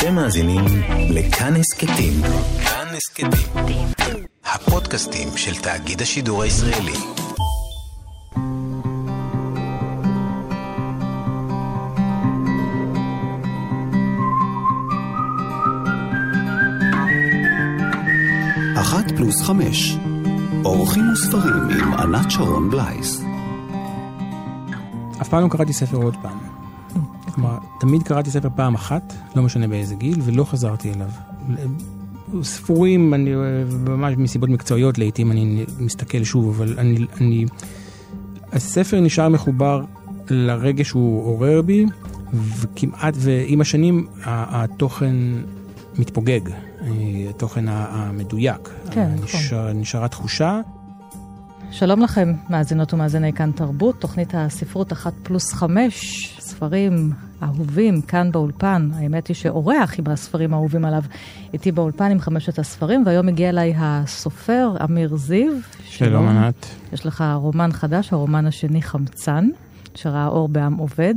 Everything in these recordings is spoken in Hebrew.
אתם מאזינים לכאן הסכתים. כאן הסכתים. הפודקאסטים של תאגיד השידור הישראלי. אחת פלוס חמש. אורחים וספרים עם ענת שרון בלייס. אף פעם לא קראתי ספר עוד פעם. כלומר, תמיד קראתי ספר פעם אחת, לא משנה באיזה גיל, ולא חזרתי אליו. ספורים, אני, ממש מסיבות מקצועיות לעיתים אני מסתכל שוב, אבל אני, אני... הספר נשאר מחובר לרגש שהוא עורר בי, וכמעט, ועם השנים התוכן מתפוגג, התוכן המדויק. כן, נשאר, נכון. נשארה תחושה. שלום לכם, מאזינות ומאזיני כאן תרבות, תוכנית הספרות אחת פלוס חמש, ספרים אהובים כאן באולפן. האמת היא שאורח עם הספרים האהובים עליו איתי באולפן עם חמשת הספרים, והיום הגיע אליי הסופר אמיר זיו. שלום ענת. יש לך רומן חדש, הרומן השני חמצן, שראה אור בעם עובד.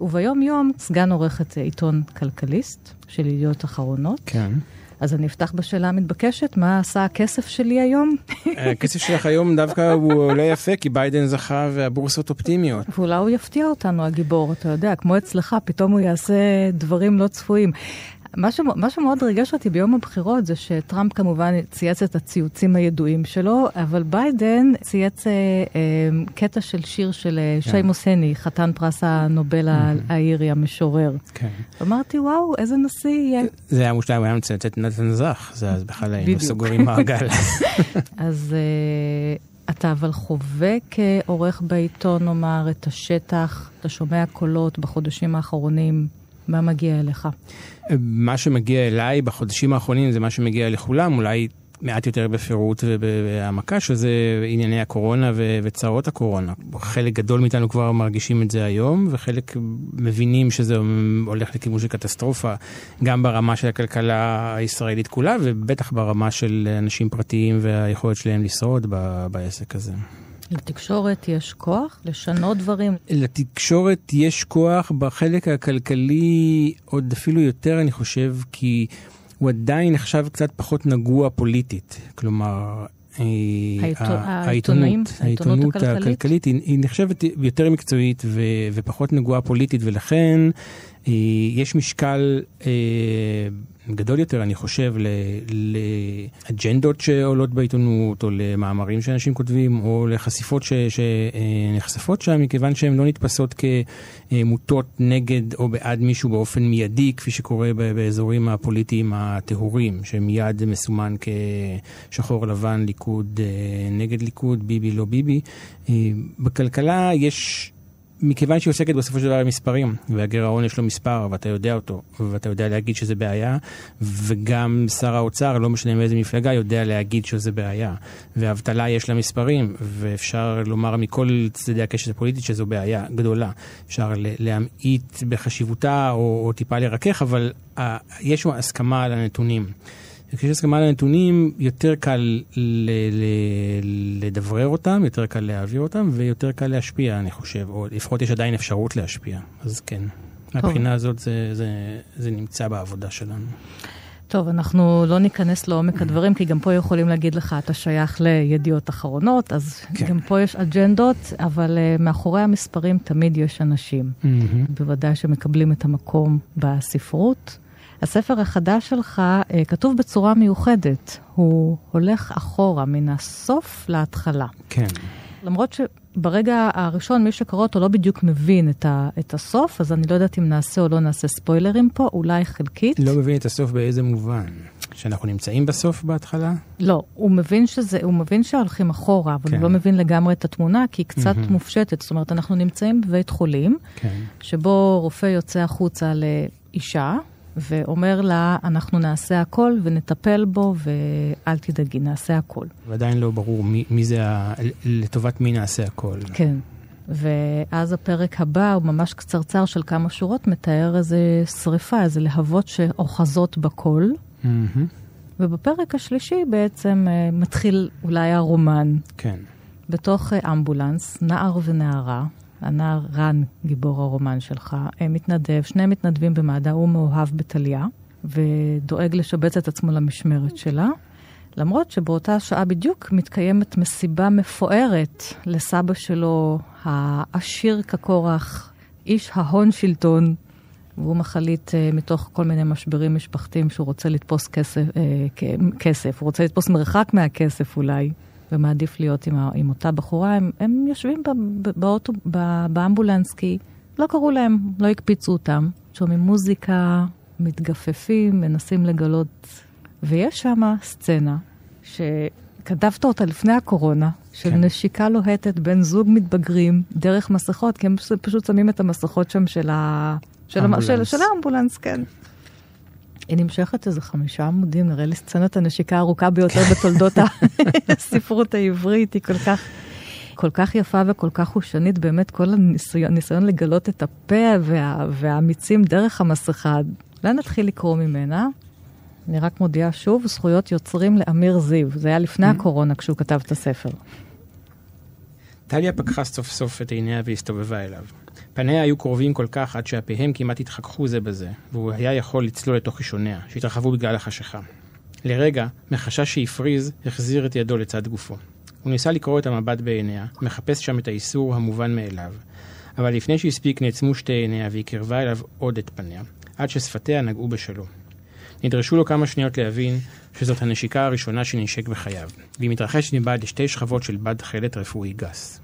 וביום יום סגן עורכת עיתון כלכליסט של ידיעות אחרונות. כן. אז אני אפתח בשאלה המתבקשת, מה עשה הכסף שלי היום? הכסף שלך היום דווקא הוא עולה יפה, כי ביידן זכה והבורסות אופטימיות. ואולי הוא יפתיע אותנו, הגיבור, אתה יודע, כמו אצלך, פתאום הוא יעשה דברים לא צפויים. מה, ש... מה שמאוד ריגש אותי ביום הבחירות זה שטראמפ כמובן צייץ את הציוצים הידועים שלו, אבל ביידן צייץ אה, אה, קטע של שיר של אה, כן. שיימוס הני, חתן פרס הנובל האירי המשורר. כן. אמרתי, וואו, איזה נשיא יהיה. זה היה מושלם, הוא היה מצטט את נתן זך, זה אז בכלל היינו. סוגרים מעגל. אז אה, אתה אבל חווה כעורך בעיתון, נאמר, את השטח, אתה שומע קולות בחודשים האחרונים, מה מגיע אליך? מה שמגיע אליי בחודשים האחרונים זה מה שמגיע לכולם, אולי מעט יותר בפירוט ובהעמקה, שזה ענייני הקורונה ו- וצרות הקורונה. חלק גדול מאיתנו כבר מרגישים את זה היום, וחלק מבינים שזה הולך לכיוון של קטסטרופה, גם ברמה של הכלכלה הישראלית כולה, ובטח ברמה של אנשים פרטיים והיכולת שלהם לשרוד ב- בעסק הזה. לתקשורת יש כוח לשנות דברים? לתקשורת יש כוח בחלק הכלכלי עוד אפילו יותר, אני חושב, כי הוא עדיין נחשב קצת פחות נגוע פוליטית. כלומר, אה, העיתונות העיתונות הכלכלית? היא, נחשבת יותר מקצועית ופחות נגועה פוליטית, ולכן אה, יש משקל אה, גדול יותר, אני חושב, לאג'נדות שעולות בעיתונות, או למאמרים שאנשים כותבים, או לחשיפות שנחשפות שם, מכיוון שהן לא נתפסות כמוטות נגד או בעד מישהו באופן מיידי, כפי שקורה באזורים הפוליטיים הטהורים, שמיד מסומן כשחור לבן, ליכוד אה, נגד ליכוד, ביבי לא ביבי. אה, בכלכלה יש... מכיוון שהיא עוסקת בסופו של דבר במספרים, והגירעון יש לו מספר, ואתה יודע אותו, ואתה יודע להגיד שזה בעיה, וגם שר האוצר, לא משנה מאיזה מפלגה, יודע להגיד שזה בעיה. ואבטלה יש לה מספרים, ואפשר לומר מכל צדדי הקשת הפוליטית שזו בעיה גדולה. אפשר להמעיט בחשיבותה, או, או טיפה לרכך, אבל uh, יש שם הסכמה על הנתונים. וכשיש הסכמה על הנתונים, יותר קל ל- ל- לדברר אותם, יותר קל להעביר אותם, ויותר קל להשפיע, אני חושב, או לפחות יש עדיין אפשרות להשפיע. אז כן, מהבחינה הזאת זה, זה, זה נמצא בעבודה שלנו. טוב, אנחנו לא ניכנס לעומק הדברים, כי גם פה יכולים להגיד לך, אתה שייך לידיעות אחרונות, אז כן. גם פה יש אג'נדות, אבל uh, מאחורי המספרים תמיד יש אנשים. בוודאי שמקבלים את המקום בספרות. הספר החדש שלך uh, כתוב בצורה מיוחדת, הוא הולך אחורה מן הסוף להתחלה. כן. למרות שברגע הראשון מי שקרא אותו לא בדיוק מבין את, ה, את הסוף, אז אני לא יודעת אם נעשה או לא נעשה ספוילרים פה, אולי חלקית. לא מבין את הסוף באיזה מובן. שאנחנו נמצאים בסוף בהתחלה? לא, הוא מבין שזה, הוא מבין שהולכים אחורה, אבל כן. הוא לא מבין לגמרי את התמונה, כי היא קצת מהמם. מופשטת. זאת אומרת, אנחנו נמצאים בבית חולים, כן. שבו רופא יוצא החוצה לאישה, ואומר לה, אנחנו נעשה הכל ונטפל בו, ואל תדאגי, נעשה הכל. ועדיין לא ברור מי, מי זה, ה... לטובת מי נעשה הכל. כן. ואז הפרק הבא הוא ממש קצרצר של כמה שורות, מתאר איזה שריפה, איזה להבות שאוחזות בכל. מהמם. ובפרק השלישי בעצם אה, מתחיל אולי הרומן. כן. בתוך אה, אמבולנס, נער ונערה, הנער רן, גיבור הרומן שלך, אה, מתנדב, שני מתנדבים במד"א, הוא מאוהב בטליה. ודואג לשבץ את עצמו למשמרת שלה. למרות שבאותה שעה בדיוק מתקיימת מסיבה מפוארת לסבא שלו, העשיר כקורח, איש ההון שלטון, והוא מחליט uh, מתוך כל מיני משברים משפחתיים שהוא רוצה לתפוס כסף, uh, כסף, הוא רוצה לתפוס מרחק מהכסף אולי, ומעדיף להיות עם, עם אותה בחורה. הם, הם יושבים באוטו, באמבולנס כי לא קראו להם, לא הקפיצו אותם. שומעים מוזיקה, מתגפפים, מנסים לגלות. ויש שם סצנה שכתבת אותה לפני הקורונה, של כן. נשיקה לוהטת בין זוג מתבגרים דרך מסכות, כי הם פשוט שמים את המסכות שם של, ה... של, המ... של, של האמבולנס, כן. היא נמשכת איזה חמישה עמודים, נראה לי סצנת הנשיקה הארוכה ביותר בתולדות הספרות העברית, היא כל כך... כל כך יפה וכל כך חושנית, באמת כל הניסיון, לגלות את הפה וה, והאמיצים דרך המסכה. אולי נתחיל לקרוא ממנה. אני רק מודיעה שוב, זכויות יוצרים לאמיר זיו. זה היה לפני mm-hmm. הקורונה כשהוא כתב את הספר. טליה פקחה סוף סוף את עיניה והסתובבה אליו. פניה היו קרובים כל כך עד שאפיהם כמעט התחככו זה בזה, והוא היה יכול לצלול לתוך ראשוניה, שהתרחבו בגלל החשיכה. לרגע, מחשש שהפריז, החזיר את ידו לצד גופו. הוא ניסה לקרוא את המבט בעיניה, מחפש שם את האיסור המובן מאליו. אבל לפני שהספיק נעצמו שתי עיניה והיא קרבה אליו עוד את פניה, עד ששפתיה נגעו בשלו. נדרשו לו כמה שניות להבין שזאת הנשיקה הראשונה שנשק בחייו, והיא מתרחשת מבעד לשתי שכבות של בד תכלת רפואי גס.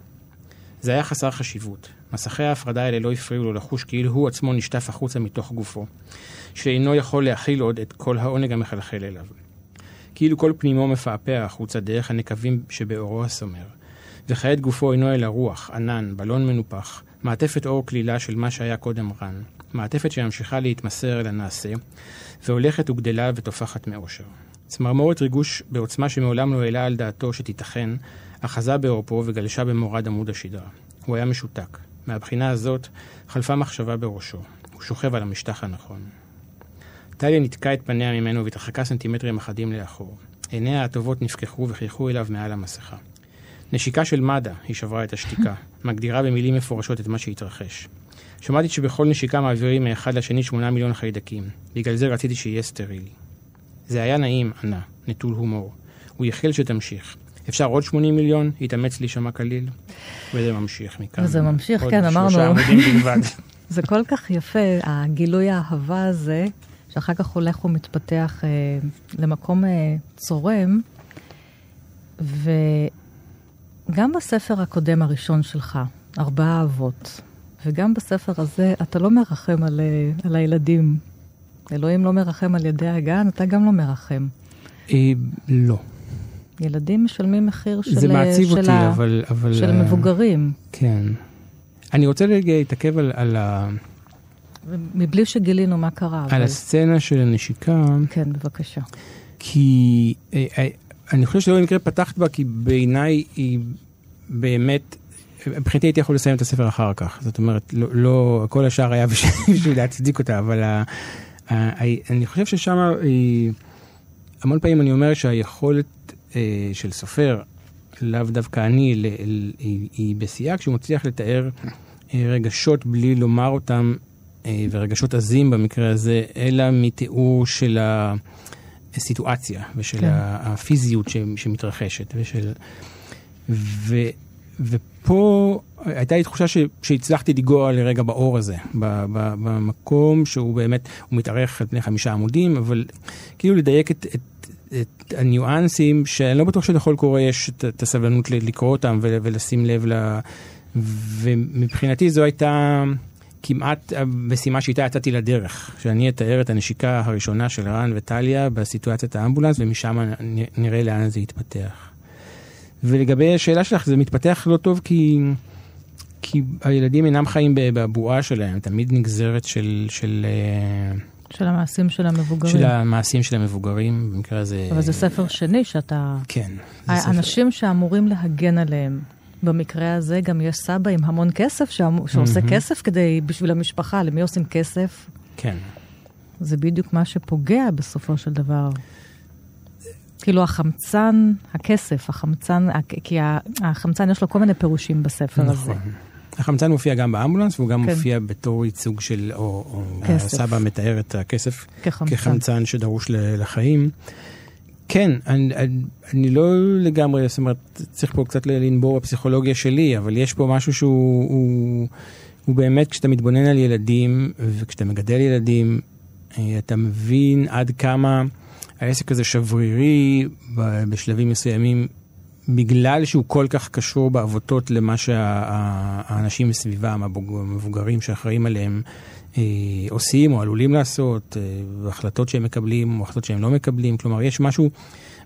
זה היה חסר חשיבות. מסכי ההפרדה האלה לא הפריעו לו לחוש כאילו הוא עצמו נשטף החוצה מתוך גופו, שאינו יכול להכיל עוד את כל העונג המחלחל אליו. כאילו כל פנימו מפעפע החוצה דרך הנקבים שבאורו הסומר. וכעת גופו אינו אלא רוח, ענן, בלון מנופח, מעטפת אור כלילה של מה שהיה קודם רן, מעטפת שממשיכה להתמסר אל הנעשה, והולכת וגדלה ותופחת מאושר. צמרמורת ריגוש בעוצמה שמעולם לא העלה על דעתו שתיתכן, אחזה בעורפו וגלשה במורד עמוד השדרה. הוא היה משותק. מהבחינה הזאת חלפה מחשבה בראשו. הוא שוכב על המשטח הנכון. טליה ניתקה את פניה ממנו והתרחקה סנטימטרים אחדים לאחור. עיניה הטובות נפקחו וחייכו אליו מעל המסכה. נשיקה של מד"א, היא שברה את השתיקה, מגדירה במילים מפורשות את מה שהתרחש. שמעתי שבכל נשיקה מעבירים מאחד לשני שמונה מיליון חיידקים. בגלל זה רציתי שיהיה סטרילי. זה היה נעים, ענה, נטול הומור. הוא ייחל שתמשיך. אפשר עוד 80 מיליון? התאמץ להישמע קליל. וזה ממשיך מכאן. וזה ממשיך, כן, אמרנו. עוד שלושה עמודים בלבד. זה כל כך יפה, הגילוי האהבה הזה, שאחר כך הולך ומתפתח אה, למקום אה, צורם. וגם בספר הקודם הראשון שלך, ארבעה אבות, וגם בספר הזה, אתה לא מרחם על, אה, על הילדים. אלוהים לא מרחם על ידי הגן, אתה גם לא מרחם. אה, לא. ילדים משלמים מחיר של... זה מעציב של אותי, ה... אבל, אבל... של uh, מבוגרים. כן. אני רוצה להתעכב על, על ה... מבלי שגילינו מה קרה. על אבל... הסצנה של הנשיקה. כן, בבקשה. כי אה, אה, אני חושב שלא במקרה פתחת בה, כי בעיניי היא באמת, מבחינתי הייתי יכול לסיים את הספר אחר כך. זאת אומרת, לא, לא כל השאר היה בשביל להצדיק אותה, אבל אני חושב ששם, המון פעמים אני אומר שהיכולת אה, של סופר, לאו דווקא אני, היא, בשיאה כשהוא מצליח לתאר אה, רגשות בלי לומר אותם אה, ורגשות עזים במקרה הזה, אלא מתיאור של הסיטואציה ושל כן. הפיזיות שמתרחשת. ושל... ו... ופה הייתה לי תחושה ש, שהצלחתי לנגוע לרגע באור הזה, ב, ב, במקום שהוא באמת, הוא מתארך על פני חמישה עמודים, אבל כאילו לדייק את, את, את הניואנסים, שאני לא בטוח שלכל קורא יש את הסבלנות לקרוא אותם ולשים לב ל... ומבחינתי זו הייתה כמעט המשימה שאיתה יצאתי לדרך, שאני אתאר את הנשיקה הראשונה של רן וטליה בסיטואציית האמבולנס, ומשם נראה לאן זה יתפתח. ולגבי השאלה שלך, זה מתפתח לא טוב כי, כי הילדים אינם חיים בבועה שלהם, תמיד נגזרת של... של אה, של המעשים של המבוגרים. של המעשים של המבוגרים, במקרה הזה... אבל זה ספר שני שאתה... כן. האנשים ספר... שאמורים להגן עליהם, במקרה הזה גם יש סבא עם המון כסף שאמ... שעושה mm-hmm. כסף כדי, בשביל המשפחה, למי עושים כסף? כן. זה בדיוק מה שפוגע בסופו של דבר. כאילו החמצן, הכסף, החמצן, כי החמצן יש לו כל מיני פירושים בספר נכון. הזה. החמצן מופיע גם באמבולנס, והוא גם כן. מופיע בתור ייצוג של, או, או. הסבא מתאר את הכסף כחמצן. כחמצן שדרוש לחיים. כן, אני, אני, אני לא לגמרי, זאת אומרת, צריך פה קצת לנבור בפסיכולוגיה שלי, אבל יש פה משהו שהוא הוא, הוא באמת, כשאתה מתבונן על ילדים, וכשאתה מגדל ילדים, אה, אתה מבין עד כמה העסק הזה שברירי בשלבים מסוימים, בגלל שהוא כל כך קשור בעבותות למה שהאנשים מסביבם, הבוג- המבוגרים שאחראים עליהם, אה, עושים או עלולים לעשות, אה, החלטות שהם מקבלים או החלטות שהם לא מקבלים. כלומר, יש משהו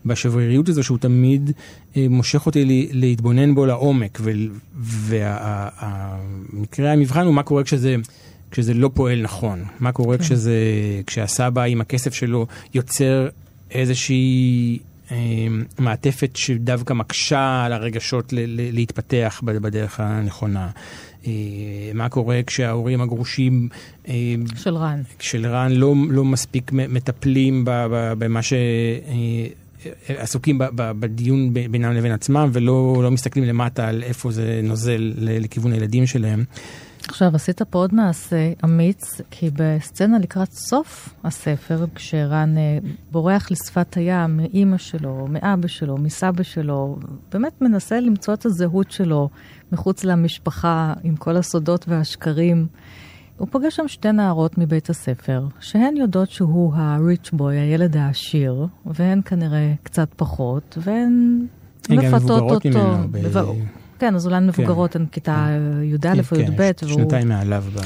בשבריריות הזו שהוא תמיד אה, מושך אותי לי- להתבונן בו לעומק, ומקרה המבחן הוא מה קורה כשזה... כשזה לא פועל נכון, מה קורה כן. כשזה, כשהסבא עם הכסף שלו יוצר איזושהי אה, מעטפת שדווקא מקשה על הרגשות ל- ל- להתפתח בדרך הנכונה. אה, מה קורה כשההורים הגרושים אה, של רן. של רן לא, לא מספיק מטפלים במה ש... אה, עסוקים בדיון בינם לבין עצמם ולא לא מסתכלים למטה על איפה זה נוזל לכיוון הילדים שלהם. עכשיו, עשית פה עוד מעשה אמיץ, כי בסצנה לקראת סוף הספר, כשרן אה, בורח לשפת הים מאימא שלו, מאבא שלו, מסבא שלו, באמת מנסה למצוא את הזהות שלו מחוץ למשפחה, עם כל הסודות והשקרים. הוא פוגש שם שתי נערות מבית הספר, שהן יודעות שהוא ה-rich boy, הילד העשיר, והן כנראה קצת פחות, והן הן גם מפתות מבוגרות אותו. ממנו ב- כן, אז אולי הן מבוגרות, הן כיתה י"א או כן, י"ב. שנתיים מעליו. ב...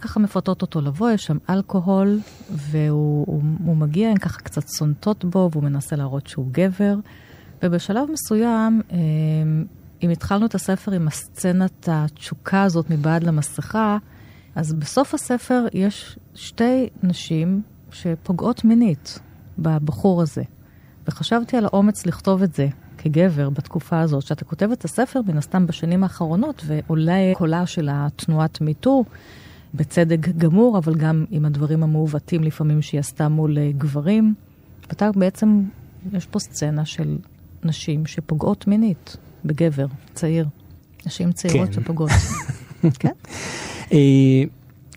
ככה מפתות אותו לבוא, יש שם אלכוהול, והוא הוא, הוא מגיע, הן ככה קצת סונטות בו, והוא מנסה להראות שהוא גבר. ובשלב מסוים, אה, אם התחלנו את הספר עם הסצנת התשוקה הזאת מבעד למסכה, אז בסוף הספר יש שתי נשים שפוגעות מינית בבחור הזה. וחשבתי על האומץ לכתוב את זה כגבר בתקופה הזאת. כשאתה כותב את הספר, מן הסתם בשנים האחרונות, ועולה קולה של התנועת מיטו, בצדק גמור, אבל גם עם הדברים המעוותים לפעמים שהיא עשתה מול אה, גברים. ואתה בעצם, יש פה סצנה של נשים שפוגעות מינית בגבר צעיר. נשים צעירות כן. שפוגעות. כן? אה,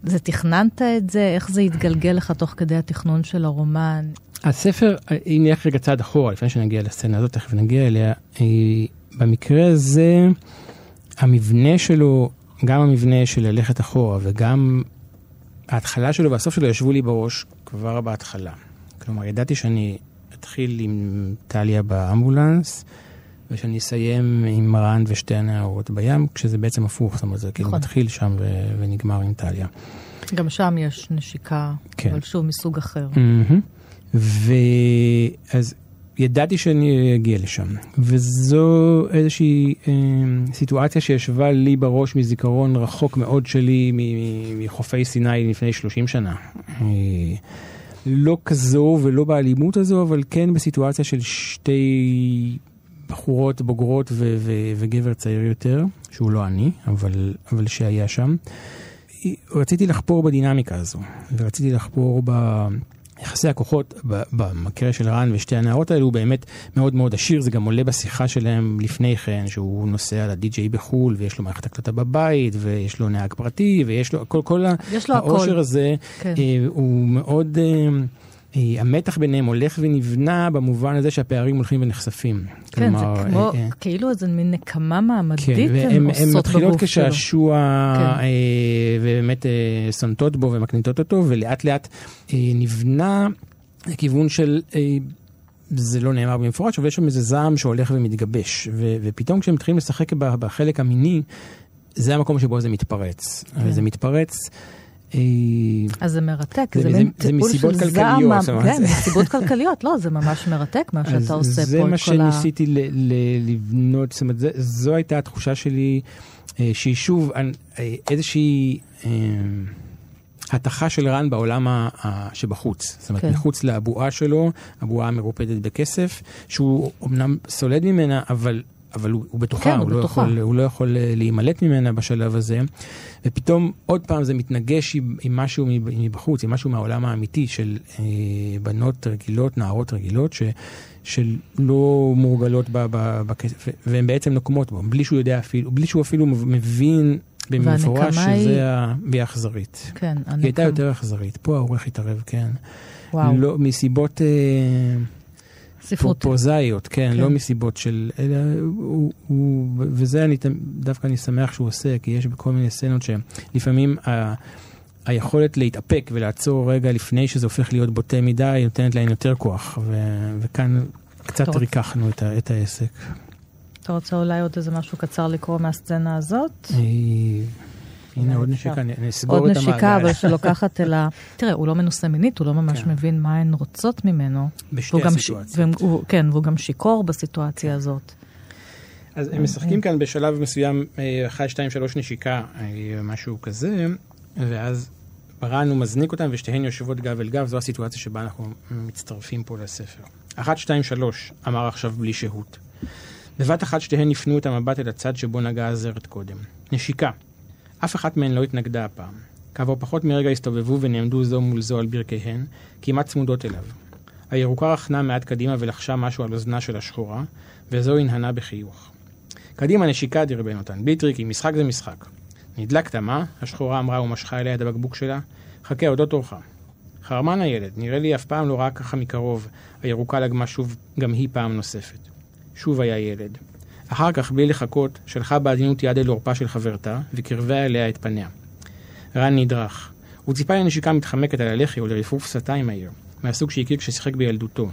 זה תכננת את זה? איך זה התגלגל לך תוך כדי התכנון של הרומן? הספר, אה, אם נלך רגע צעד אחורה, לפני שנגיע לסצנה הזאת, תכף נגיע אליה, במקרה הזה, המבנה שלו, גם המבנה של ללכת אחורה וגם ההתחלה שלו והסוף שלו ישבו לי בראש כבר בהתחלה. כלומר, ידעתי שאני אתחיל עם טליה באמבולנס, ושאני אסיים עם רן ושתי הנערות בים, כשזה בעצם הפוך, זאת אומרת, זה כאילו נכון. מתחיל שם ו- ונגמר עם טליה. גם שם יש נשיקה, כן. אבל שוב מסוג אחר. מהמם. ואז ידעתי שאני אגיע לשם, וזו איזושהי אה, סיטואציה שישבה לי בראש מזיכרון רחוק מאוד שלי מחופי סיני לפני 30 שנה. אה, לא כזו ולא באלימות הזו, אבל כן בסיטואציה של שתי בחורות בוגרות ו- ו- וגבר צעיר יותר, שהוא לא אני, אבל, אבל שהיה שם. רציתי לחפור בדינמיקה הזו, ורציתי לחפור ביחסי הכוחות, במקרה של רן ושתי הנערות האלו, הוא באמת מאוד מאוד עשיר, זה גם עולה בשיחה שלהם לפני כן, שהוא נוסע לדי-ג'יי בחו"ל, ויש לו מערכת הקלטה בבית, ויש לו נהג פרטי, ויש לו כל, כל. העושר הזה, כן. אה, הוא מאוד... אה, המתח ביניהם הולך ונבנה במובן הזה שהפערים הולכים ונחשפים. כן, זה כלומר, כמו, אה, אה, כאילו איזה מין נקמה מעמדית כן, הן והן הן עושות מתחילות בגוף שלו. כשעשוע, כן. אה, ובאמת אה, סונטות בו ומקניטות אותו, ולאט לאט אה, נבנה לכיוון של, אה, זה לא נאמר במפורש, אבל יש שם איזה זעם שהולך ומתגבש, ו- ופתאום כשהם מתחילים לשחק בחלק המיני, זה המקום שבו זה מתפרץ. כן. וזה מתפרץ. אה, אז זה מרתק, זה- זה, זה- מין זה טיפול של זעם, כן, זה- מסיבות כלכליות, לא, זה ממש מרתק מה שאתה עושה זה פה, מה את כל ה... שניסיתי ל- ל- לבנות, זאת אומרת, זה- זו הייתה התחושה שלי, אה, שהיא שוב אה, איזושהי אה, התכה של רן בעולם ה- ה- שבחוץ. זאת אומרת, כן. מחוץ לבועה שלו, הבועה המרופדת בכסף, שהוא אמנם סולד ממנה, אבל... אבל הוא, הוא בתוכה, כן, הוא הוא, לא בתוכה. יכול, הוא לא יכול אה, להימלט ממנה בשלב הזה, ופתאום עוד פעם זה מתנגש עם, עם משהו מב- מבחוץ, עם משהו מהעולם האמיתי של אה, בנות רגילות, נערות רגילות, ש, שלא מורגלות בכסף, והן בעצם נוקמות בו, בלי שהוא יודע אפילו, בלי שהוא אפילו מבין במפורש היא- שזה ה... והיא אכזרית. כן, היא הייתה הנקמה. יותר אכזרית. פה העורך התערב, כן. וואו, לא, מסיבות אה, ספרות. פרופוזאיות, כן, כן. לא מסיבות של... אלא הוא, הוא, וזה אני דווקא אני שמח שהוא עושה, כי יש בכל מיני סצנות שלפעמים ה, היכולת להתאפק ולעצור רגע לפני שזה הופך להיות בוטה מדי, נותנת להן יותר כוח, ו, וכאן קצת טוב. ריככנו את, ה, את העסק. אתה רוצה אולי עוד איזה משהו קצר לקרוא מהסצנה הזאת? אה, הנה עוד. נשיקה, נסגור עוד את המעגל. נשיקה, אבל שלוקחת אל ה... תראה, הוא לא מנוסה מינית, הוא לא ממש כן. מבין מה הן רוצות ממנו. בשתי הסיטואציות. והוא- כן, והוא גם שיכור בסיטואציה הזאת. אז הם משחקים כאן בשלב מסוים, 1, 2, 3 נשיקה, אה, משהו כזה, ואז ברן הוא מזניק אותם ושתיהן יושבות גב אל גב, זו הסיטואציה שבה אנחנו מצטרפים פה לספר. 1, 2, 3, אמר עכשיו בלי שהות. בבת אחת שתיהן הפנו את המבט אל הצד שבו נגעה הזרת קודם. נשיקה. אף אחת מהן לא התנגדה הפעם. כעבור פחות מרגע הסתובבו ונעמדו זו מול זו על ברכיהן, כמעט צמודות אליו. הירוקה רכנה מעט קדימה ולחשה משהו על אוזנה של השחורה, וזו הנהנה בחיוך. קדימה נשיקה דרבן אותן, בלי טריקים, משחק זה משחק. נדלקת, מה? השחורה אמרה ומשכה אליה את הבקבוק שלה. חכה, עוד לא תורך. חרמן הילד, נראה לי אף פעם לא ראה ככה מקרוב. הירוקה לגמה שוב, גם היא פעם נוספת. שוב היה ילד. אחר כך, בלי לחכות, שלחה בעדינות יד אל עורפה של חברתה, וקרבה אליה את פניה. רן נדרך. הוא ציפה לנשיקה מתחמקת על הלחי או לרפרוף שפתיים מהיר, מהסוג שהכיר כששיחק בילדותו.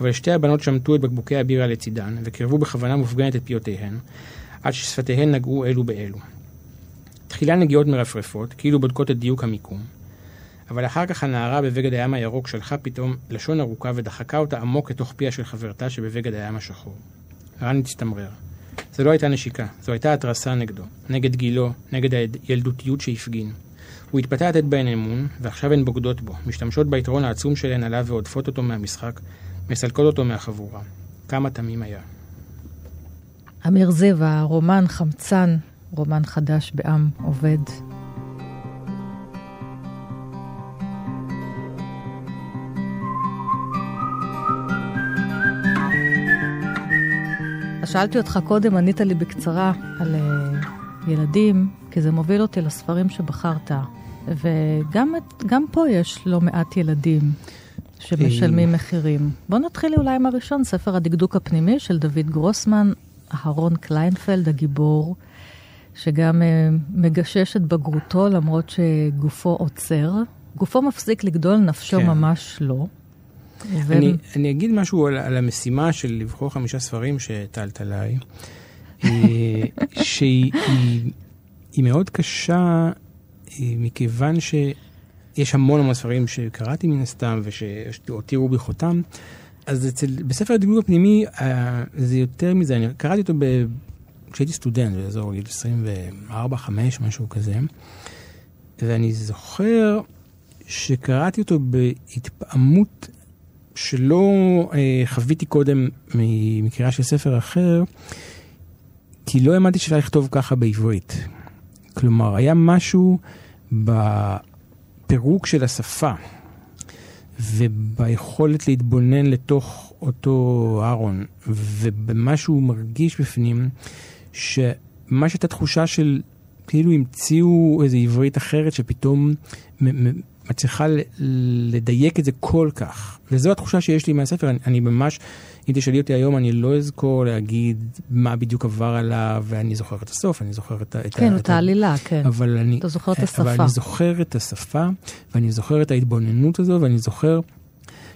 אבל שתי הבנות שמטו את בקבוקי הבירה לצידן, וקרבו בכוונה מופגנת את פיותיהן, עד ששפתיהן נגעו אלו באלו. תחילה נגיעות מרפרפות, כאילו בודקות את דיוק המיקום, אבל אחר כך הנערה בבגד הים הירוק שלחה פתאום לשון ארוכה ודחקה אותה עמוק לתוך פיה של חברתה שבבגד הים השחור. רן הצטמרר. זו לא הייתה נשיקה, זו הייתה התרסה נגדו, נגד גילו, נגד הילדותיות שהפגין. הוא התפתה לתת בהן אמון, ועכשיו הן בוגדות בו, משתמשות ביתרון העצום שלהן עליו ועודפות אותו מהמשחק, מסלקות אותו מהחבורה. כמה תמים היה. אמיר זיו, הרומן חמצן, רומן חדש בעם עובד. שאלתי אותך קודם, ענית לי בקצרה על uh, ילדים, כי זה מוביל אותי לספרים שבחרת. וגם פה יש לא מעט ילדים שמשלמים מחירים. בוא נתחיל אולי עם הראשון, ספר הדקדוק הפנימי של דוד גרוסמן, אהרון קליינפלד הגיבור, שגם uh, מגשש את בגרותו למרות שגופו עוצר. גופו מפסיק לגדול, נפשו כן. ממש לא. ו- אני, אני אגיד משהו על, על המשימה של לבחור חמישה ספרים שהטלת עליי, אה, שהיא היא, היא מאוד קשה, אה, מכיוון שיש המון המון ספרים שקראתי מן הסתם ושהותירו בי חותם. אז אצל, בספר הדגלוג הפנימי אה, זה יותר מזה, אני קראתי אותו ב, כשהייתי סטודנט, באזור גיל 24-5, משהו כזה, ואני זוכר שקראתי אותו בהתפעמות שלא אה, חוויתי קודם מקריאה של ספר אחר, כי לא האמנתי שאפשר לכתוב ככה בעברית. כלומר, היה משהו בפירוק של השפה וביכולת להתבונן לתוך אותו אהרון, ובמה שהוא מרגיש בפנים, שממש הייתה תחושה של כאילו המציאו איזו עברית אחרת שפתאום מצליחה ל- לדייק את זה כל כך. וזו התחושה שיש לי מהספר, אני, אני ממש, אם תשאלי אותי היום, אני לא אזכור להגיד מה בדיוק עבר עליו, ואני זוכר את הסוף, אני זוכר את ה... את כן, את העלילה, כן. אבל אני... אתה זוכר את אבל השפה. אני זוכר את השפה, ואני זוכר את ההתבוננות הזו, ואני זוכר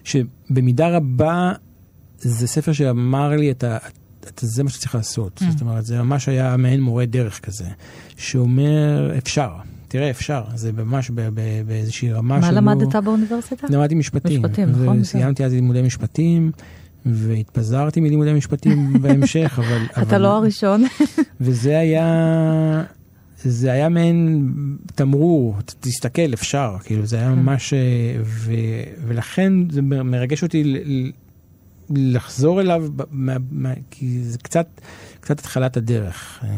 שבמידה רבה זה ספר שאמר לי את ה... את זה מה שצריך לעשות. Mm. זאת אומרת, זה ממש היה מעין מורה דרך כזה, שאומר, אפשר. תראה, אפשר. זה ממש ב- ב- באיזושהי רמה מה שלא... למדת באוניברסיטה? למדתי משפטים. משפטים, נכון, וסיימתי אז לימודי משפטים, והתפזרתי מלימודי משפטים בהמשך, אבל... אתה אבל- לא הראשון. וזה היה, זה היה מעין תמרור, תסתכל, אפשר, כאילו זה היה ממש, אה, ו, ולכן זה מרגש אותי ל, לחזור אליו, מה, מה, כי זה קצת, קצת התחלת הדרך. אה,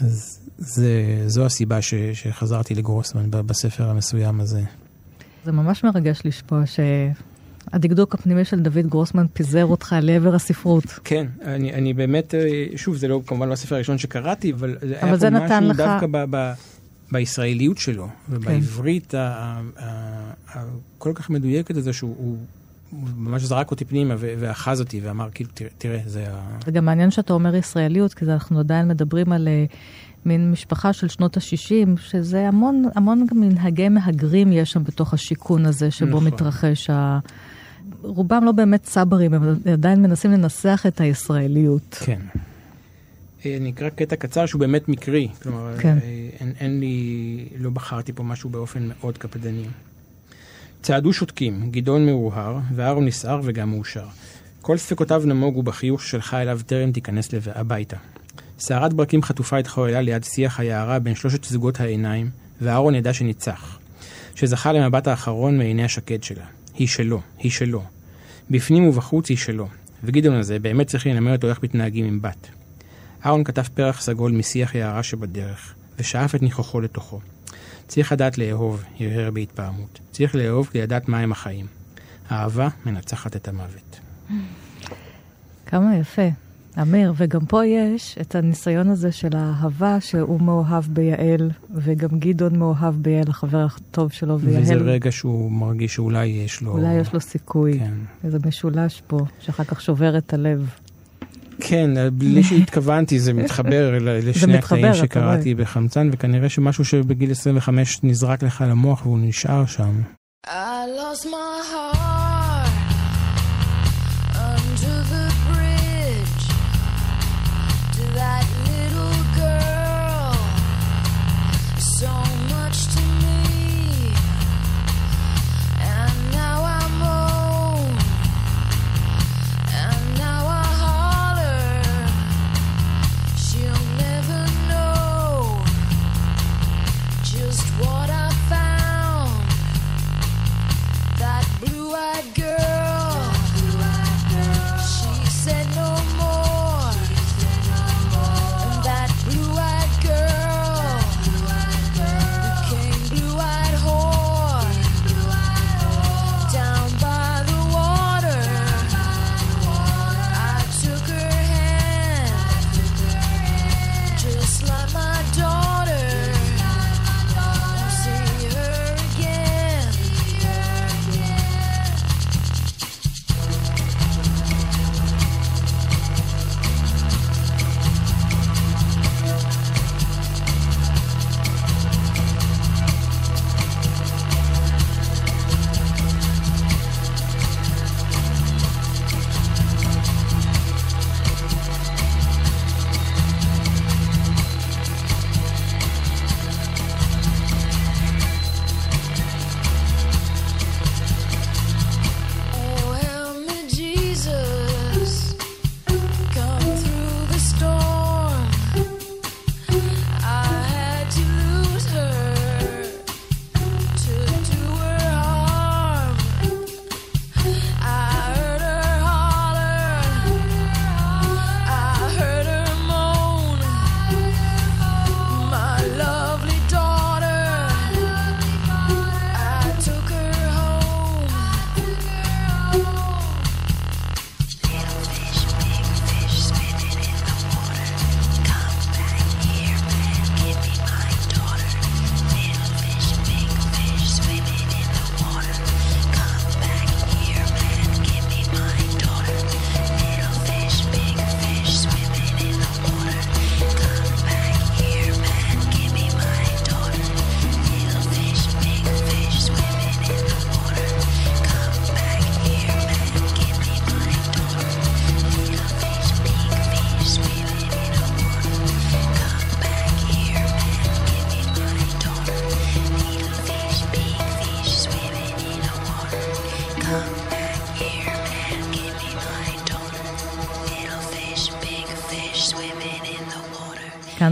אז זה, זו הסיבה ש, שחזרתי לגרוסמן בספר המסוים הזה. זה ממש מרגש לשמוע הדקדוק הפנימי של דוד גרוסמן פיזר אותך לעבר הספרות. כן, אני, אני באמת, אה, שוב, זה לא כמובן לא הספר הראשון שקראתי, אבל זה אבל היה זה פה נתן משהו לך- דווקא ב, ב, בישראליות שלו, כן. ובעברית ה- הכל כך מדויקת הזו, שהוא הוא, הוא ממש זרק אותי פנימה ואחז אותי ואמר, כאילו, תראה, תראה זה ה... זה גם מעניין שאתה אומר ישראליות, כי זה- אנחנו עדיין מדברים על אה, מין משפחה של שנות ה-60, שזה המון, המון גם מנהגי מהגרים יש שם בתוך השיכון הזה שבו נכון. מתרחש ה... רובם לא באמת צברים, הם עדיין מנסים לנסח את הישראליות. כן. אה, אני אקרא קטע קצר שהוא באמת מקרי, כלומר, כן. אה, אין, אין לי, לא בחרתי פה משהו באופן מאוד קפדני. צעדו שותקים, גדעון מאוהר, ואהרון נסער וגם מאושר. כל ספקותיו נמוגו בחיוך ששלחה אליו טרם תיכנס לב- הביתה. סערת ברקים חטופה התחוללה ליד שיח היערה בין שלושת זוגות העיניים, ואהרון ידע שניצח. שזכה למבט האחרון מעיני השקד שלה. היא שלו, היא שלו. בפנים ובחוץ היא שלו. וגדעון הזה באמת צריך ללמד אותו איך מתנהגים עם בת. אהרון כתב פרח סגול משיח יערה שבדרך, ושאף את ניחוחו לתוכו. צריך לדעת לאהוב, הרהר בהתפעמות. צריך לאהוב כדי לדעת מהם החיים. אהבה מנצחת את המוות. כמה יפה. אמיר, וגם פה יש את הניסיון הזה של האהבה שהוא מאוהב ביעל, וגם גדעון מאוהב ביעל, החבר הטוב שלו, ויעל, וזה רגע שהוא מרגיש שאולי יש לו... אולי יש לו סיכוי. כן. איזה משולש פה, שאחר כך שובר את הלב. כן, בלי שהתכוונתי, זה מתחבר ל- לשני מתחבר, הקטעים אתה שקראתי בחמצן, וכנראה שמשהו שבגיל 25 נזרק לך למוח והוא נשאר שם. I lost my heart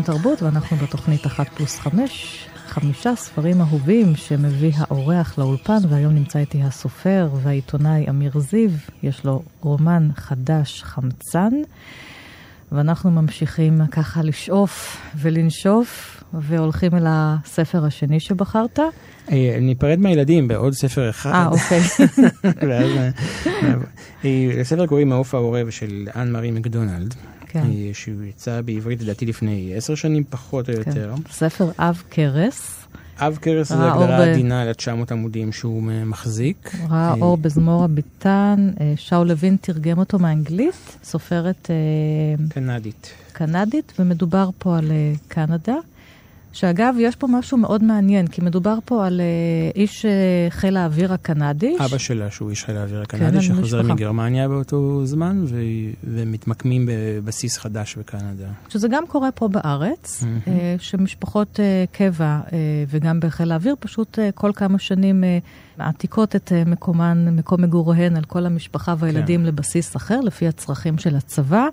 תרבות, ואנחנו בתוכנית אחת פלוס חמש, חמישה ספרים אהובים שמביא האורח לאולפן, והיום נמצא איתי הסופר והעיתונאי אמיר זיו, יש לו רומן חדש, חמצן, ואנחנו ממשיכים ככה לשאוף ולנשוף, והולכים אל הספר השני שבחרת. אה, ניפרד מהילדים בעוד ספר אחד. אה, אוקיי. ואז, אה, אה, לספר קוראים מעוף העורב של אנ מארי מקדונלד. כן. אה, שהוא יצא בעברית לדעתי לפני עשר שנים פחות או כן. יותר. ספר עב כרס, אב קרס זה הגדרה ב- עדינה ל-900 עמודים שהוא מחזיק. ראה אה, אור בזמור הביטן, אה, שאול לוין תרגם אותו מאנגלית, סופרת קנדית. קנדית, ומדובר פה על קנדה. שאגב, יש פה משהו מאוד מעניין, כי מדובר פה על אה, איש אה, חיל האוויר הקנדי. אבא שלה, שהוא איש חיל האוויר כן, הקנדי, אני שחוזר משפחה. מגרמניה באותו זמן, ו- ומתמקמים בבסיס חדש בקנדה. שזה גם קורה פה בארץ, מהמם. אה, שמשפחות אה, קבע אה, וגם בחיל האוויר פשוט אה, כל כמה שנים אה, מעתיקות את אה, מקומן, מקום מגוריהן על כל המשפחה והילדים כן. לבסיס אחר, לפי הצרכים של הצבא,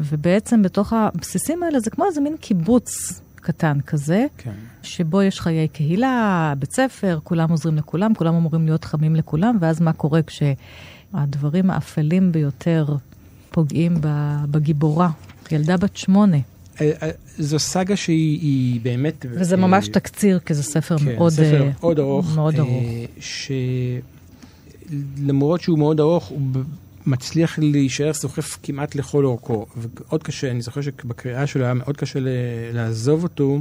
ובעצם בתוך הבסיסים האלה זה כמו איזה מין קיבוץ קטן כזה, כן. שבו יש חיי קהילה, בית ספר, כולם עוזרים לכולם, כולם אמורים להיות חמים לכולם, ואז מה קורה כשהדברים האפלים ביותר פוגעים בגיבורה, ילדה בת שמונה. אה, אה, זו סאגה שהיא היא באמת... וזה אה, ממש תקציר, כי זה ספר כן, מאוד, ספר מאוד ארוך. מאוד ארוך. שלמרות שהוא מאוד ארוך, הוא מצליח להישאר סוחף כמעט לכל אורכו. ועוד קשה, אני זוכר שבקריאה שלו היה מאוד קשה לעזוב אותו.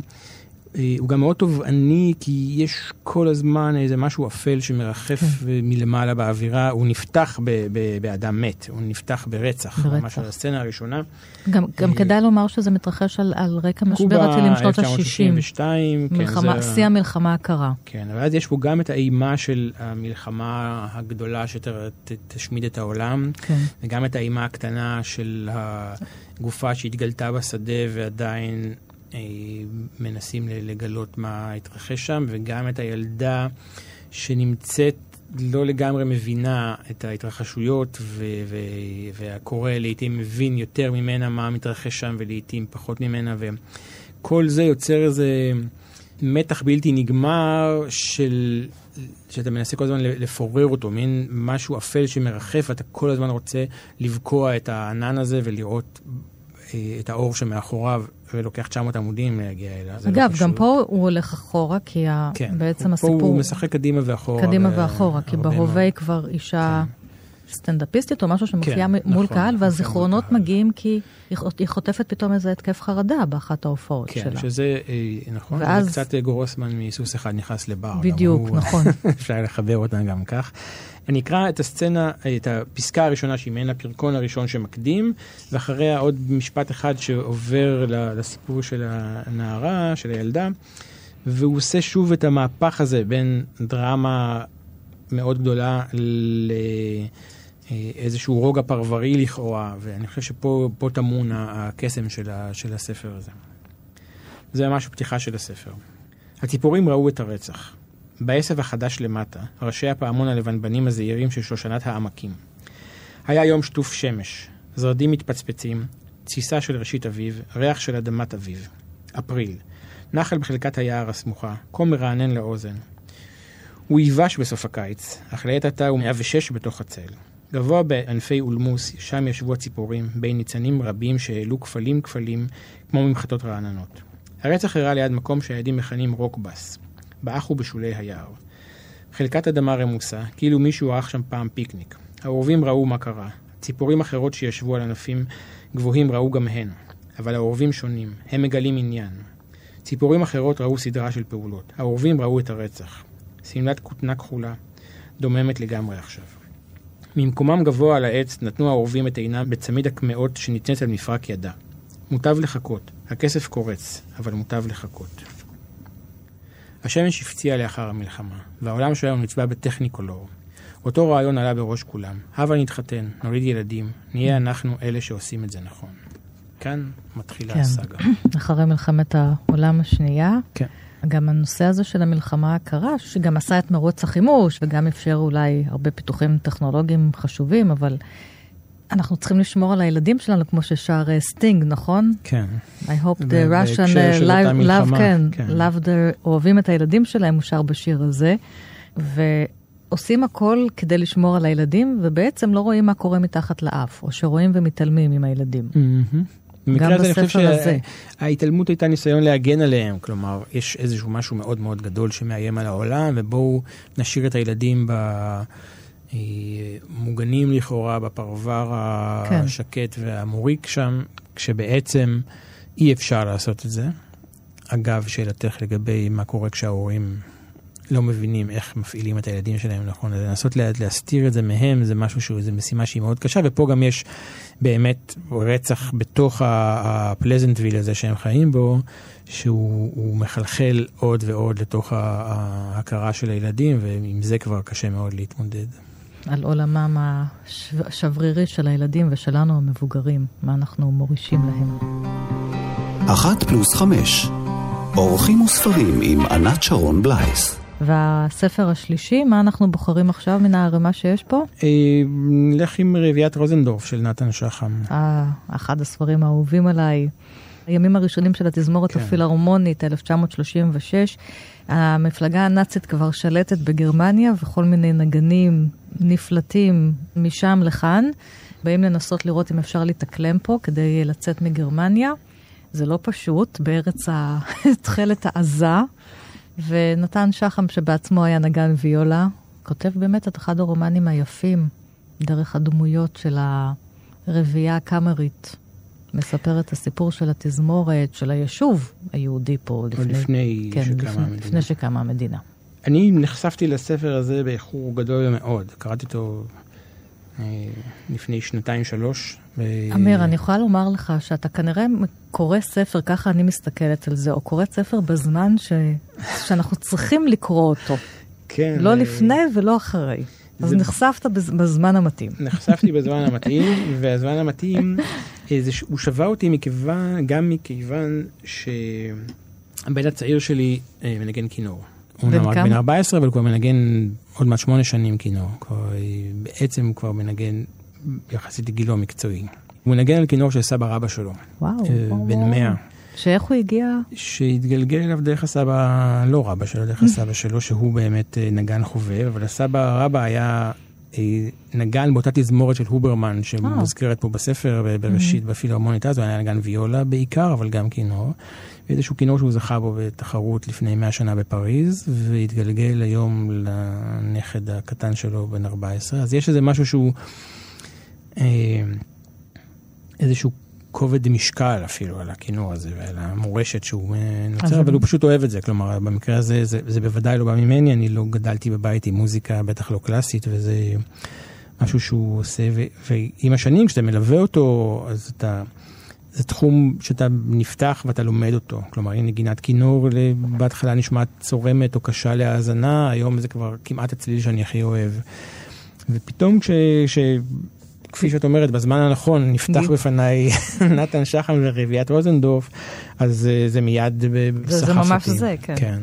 אה, הוא גם מאוד תובעני, כי יש כל הזמן איזה משהו אפל שמרחף כן. מלמעלה באווירה. הוא נפתח ב- ב- באדם מת, הוא נפתח ברצח. ברצח. ממש על הסצנה הראשונה. גם, גם אה, כדאי לומר שזה מתרחש על, על רקע משבר קובה, הטילים שנות ה-60. 1962. כן, מלחמה, זה- שיא המלחמה הקרה. כן, אבל אז יש פה גם את האימה של המלחמה הגדולה שתשמיד את העולם, כן. וגם את האימה הקטנה של הגופה שהתגלתה בשדה ועדיין מנסים ל- לגלות מה התרחש שם, וגם את הילדה שנמצאת לא לגמרי מבינה את ההתרחשויות, ו- ו- והקורא לעיתים מבין יותר ממנה מה מתרחש שם, ולעיתים פחות ממנה, וכל זה יוצר איזה מתח בלתי נגמר של... שאתה מנסה כל הזמן לפורר אותו, מין משהו אפל שמרחף, ואתה כל הזמן רוצה לבקוע את הענן הזה ולראות אה, את האור שמאחוריו, ולוקח 900 עמודים להגיע אליו. זה לא אגב, פשוט. גם פה הוא הולך אחורה, כי ה... כן, בעצם פה הסיפור... הוא משחק קדימה ואחורה. קדימה ו- ואחורה, כי בהווה. היא כבר אישה סטנדאפיסטית או משהו שמופיעה כן, מול נכון, קהל, מופיעה והזיכרונות קהל. מגיעים כי היא חוטפת פתאום איזה התקף חרדה באחת ההופעות כן, שלה. שזה, אה, נכון, ואז- זה קצת אה, גורוסמן מסוס אחד נכנס לבר. בדיוק, הוא- נכון. אפשר לחבר אותה גם כך. אני אקרא את הסצנה, את הפסקה הראשונה שהיא מעין הפרקון הראשון שמקדים, ואחריה עוד משפט אחד שעובר ל- לסיפור של הנערה, של הילדה, והוא עושה שוב את המהפך הזה בין דרמה מאוד גדולה לאיזשהו רוגע פרברי לכאורה, ואני חושב שפה פה טמון הקסם של, ה, של הספר הזה. זה ממש הפתיחה של הספר. הציפורים ראו את הרצח. בעשב החדש למטה, ראשי הפעמון הלבנבנים הזעירים של שושנת העמקים. היה יום שטוף שמש, זרדים מתפצפצים, תסיסה של ראשית אביב, ריח של אדמת אביב. אפריל, נחל בחלקת היער הסמוכה, כה מרענן לאוזן. הוא ייבש בסוף הקיץ, אך לעת עתה הוא 106 בתוך הצל. גבוה בענפי אולמוס, שם ישבו הציפורים, בין ניצנים רבים שהעלו כפלים כפלים, כמו ממחטות רעננות. הרצח אירע ליד מקום שהילדים מכנים רוקבס, באח ובשולי היער. חלקת אדמה רמוסה, כאילו מישהו ערך שם פעם פיקניק. העורבים ראו מה קרה. ציפורים אחרות שישבו על ענפים גבוהים ראו גם הן. אבל העורבים שונים, הם מגלים עניין. ציפורים אחרות ראו סדרה של פעולות. העורבים ראו את הרצח. שמלת כותנה כחולה, דוממת לגמרי עכשיו. ממקומם גבוה על העץ נתנו העורבים את עינם בצמיד הקמעות שנצנץ על מפרק ידה. מוטב לחכות, הכסף קורץ, אבל מוטב לחכות. השמש הפציעה לאחר המלחמה, והעולם שלנו נצבע בטכניקולור. אותו רעיון עלה בראש כולם, הבה נתחתן, נוליד ילדים, נהיה אנחנו אלה שעושים את זה נכון. כאן מתחילה כן. הסאגה. אחרי מלחמת העולם השנייה. כן. גם הנושא הזה של המלחמה הקרה, שגם עשה את מרוץ החימוש, וגם אפשר אולי הרבה פיתוחים טכנולוגיים חשובים, אבל אנחנו צריכים לשמור על הילדים שלנו, כמו ששר אה, סטינג, נכון? כן. I hope the Russian אותה love, love, כן, כן. love the, אוהבים את הילדים שלהם, הוא שר בשיר הזה, ועושים הכל כדי לשמור על הילדים, ובעצם לא רואים מה קורה מתחת לאף, או שרואים ומתעלמים עם הילדים. מהמם. במקרה גם הזה אני חושב. שההתעלמות הייתה ניסיון להגן עליהם, כלומר, יש איזשהו משהו מאוד מאוד גדול שמאיים על העולם, ובואו נשאיר את הילדים ב... אה, מוגנים לכאורה בפרבר כן. השקט והמוריק שם, כשבעצם אי אפשר לעשות את זה. אגב, שאלתך לגבי מה קורה כשההורים לא מבינים איך מפעילים את הילדים שלהם נכון, לנסות לה- להסתיר את זה מהם זה משהו שהוא, זו משימה שהיא מאוד קשה, ופה גם יש באמת רצח בתוך הפלזנטוויל הזה שהם חיים בו, שהוא הוא מחלחל עוד ועוד לתוך ההכרה של הילדים, ועם זה כבר קשה מאוד להתמודד. על עולמם השב- השברירי של הילדים ושלנו המבוגרים, מה אנחנו מורישים להם. אחת פלוס חמש. אורחים וספרים עם ענת שרון בלייס. והספר השלישי, מה אנחנו בוחרים עכשיו מן הערימה שיש פה? אה, נלך עם רביעיית רוזנדורף של נתן שחם. אה, אחד הספרים האהובים עליי. הימים הראשונים של התזמורת כן. הפילהרמונית, 1936. המפלגה הנאצית כבר שלטת בגרמניה, וכל מיני נגנים נפלטים משם לכאן. באים לנסות לראות אם אפשר להתאקלם פה כדי לצאת מגרמניה. זה לא פשוט, בארץ התכלת העזה. ונתן שחם, שבעצמו היה נגן ויולה, כותב באמת את אחד הרומנים היפים, דרך הדמויות של הרביעייה הקאמרית. מספר את הסיפור של התזמורת, של היישוב היהודי פה לפני, לפני כן, שקמה לפני, המדינה. לפני שקמה המדינה. אני נחשפתי לספר הזה באיחור גדול מאוד. קראתי אותו אה, לפני שנתיים-שלוש. ו- אמיר, אני יכולה לומר לך שאתה כנראה קורא ספר, ככה אני מסתכלת על זה, או קורא ספר בזמן ש... שאנחנו צריכים לקרוא אותו. כן, לא אה, לפני ולא אחרי. אז זה- נחשפת בז- בזמן המתאים. נחשפתי בזמן המתאים, והזמן המתאים, זה ש- הוא שבה אותי מכיוון, גם מכיוון שהבן הצעיר שלי אה, מנגן כינור. הוא כמה? בן 14, אבל הוא כבר מנגן עוד מעט שמונה שנים כינור. כבר, אה, בעצם הוא כבר מנגן יחסית לגילו המקצועי. הוא מנגן על כינור של סבא רבא שלו, וואו. אה, בן וואו. 100. שאיך הוא הגיע? שהתגלגל אליו דרך הסבא, לא רבא שלו, דרך הסבא שלו, שהוא באמת אה, נגן חובב, אבל הסבא רבא היה אה, נגן באותה תזמורת של הוברמן, שמוזכרת פה בספר, בראשית בפילהרמונית אז, הוא היה נגן ויולה בעיקר, אבל גם כינור. ואיזשהו כינור שהוא זכה בו בתחרות לפני 100 שנה בפריז, והתגלגל היום לנכד הקטן שלו, בן 14. אז יש איזה משהו שהוא... אה, איזשהו כובד משקל אפילו על הכינור הזה ועל המורשת שהוא אה, נוצר, אבל הוא פשוט אוהב את זה. כלומר, במקרה הזה זה, זה בוודאי לא בא ממני, אני לא גדלתי בבית עם מוזיקה, בטח לא קלאסית, וזה משהו שהוא עושה, ו, ועם השנים, כשאתה מלווה אותו, אז אתה... זה תחום שאתה נפתח ואתה לומד אותו. כלומר, אם נגינת כינור בהתחלה נשמעת צורמת או קשה להאזנה, היום זה כבר כמעט הצליל שאני הכי אוהב. ופתאום כש... כפי שאת אומרת, בזמן הנכון נפתח. בפניי נתן שחם ורביעיית רוזנדורף, אז אה, זה מיד ב- זה- זה ממש אותי. זה, כן. כן.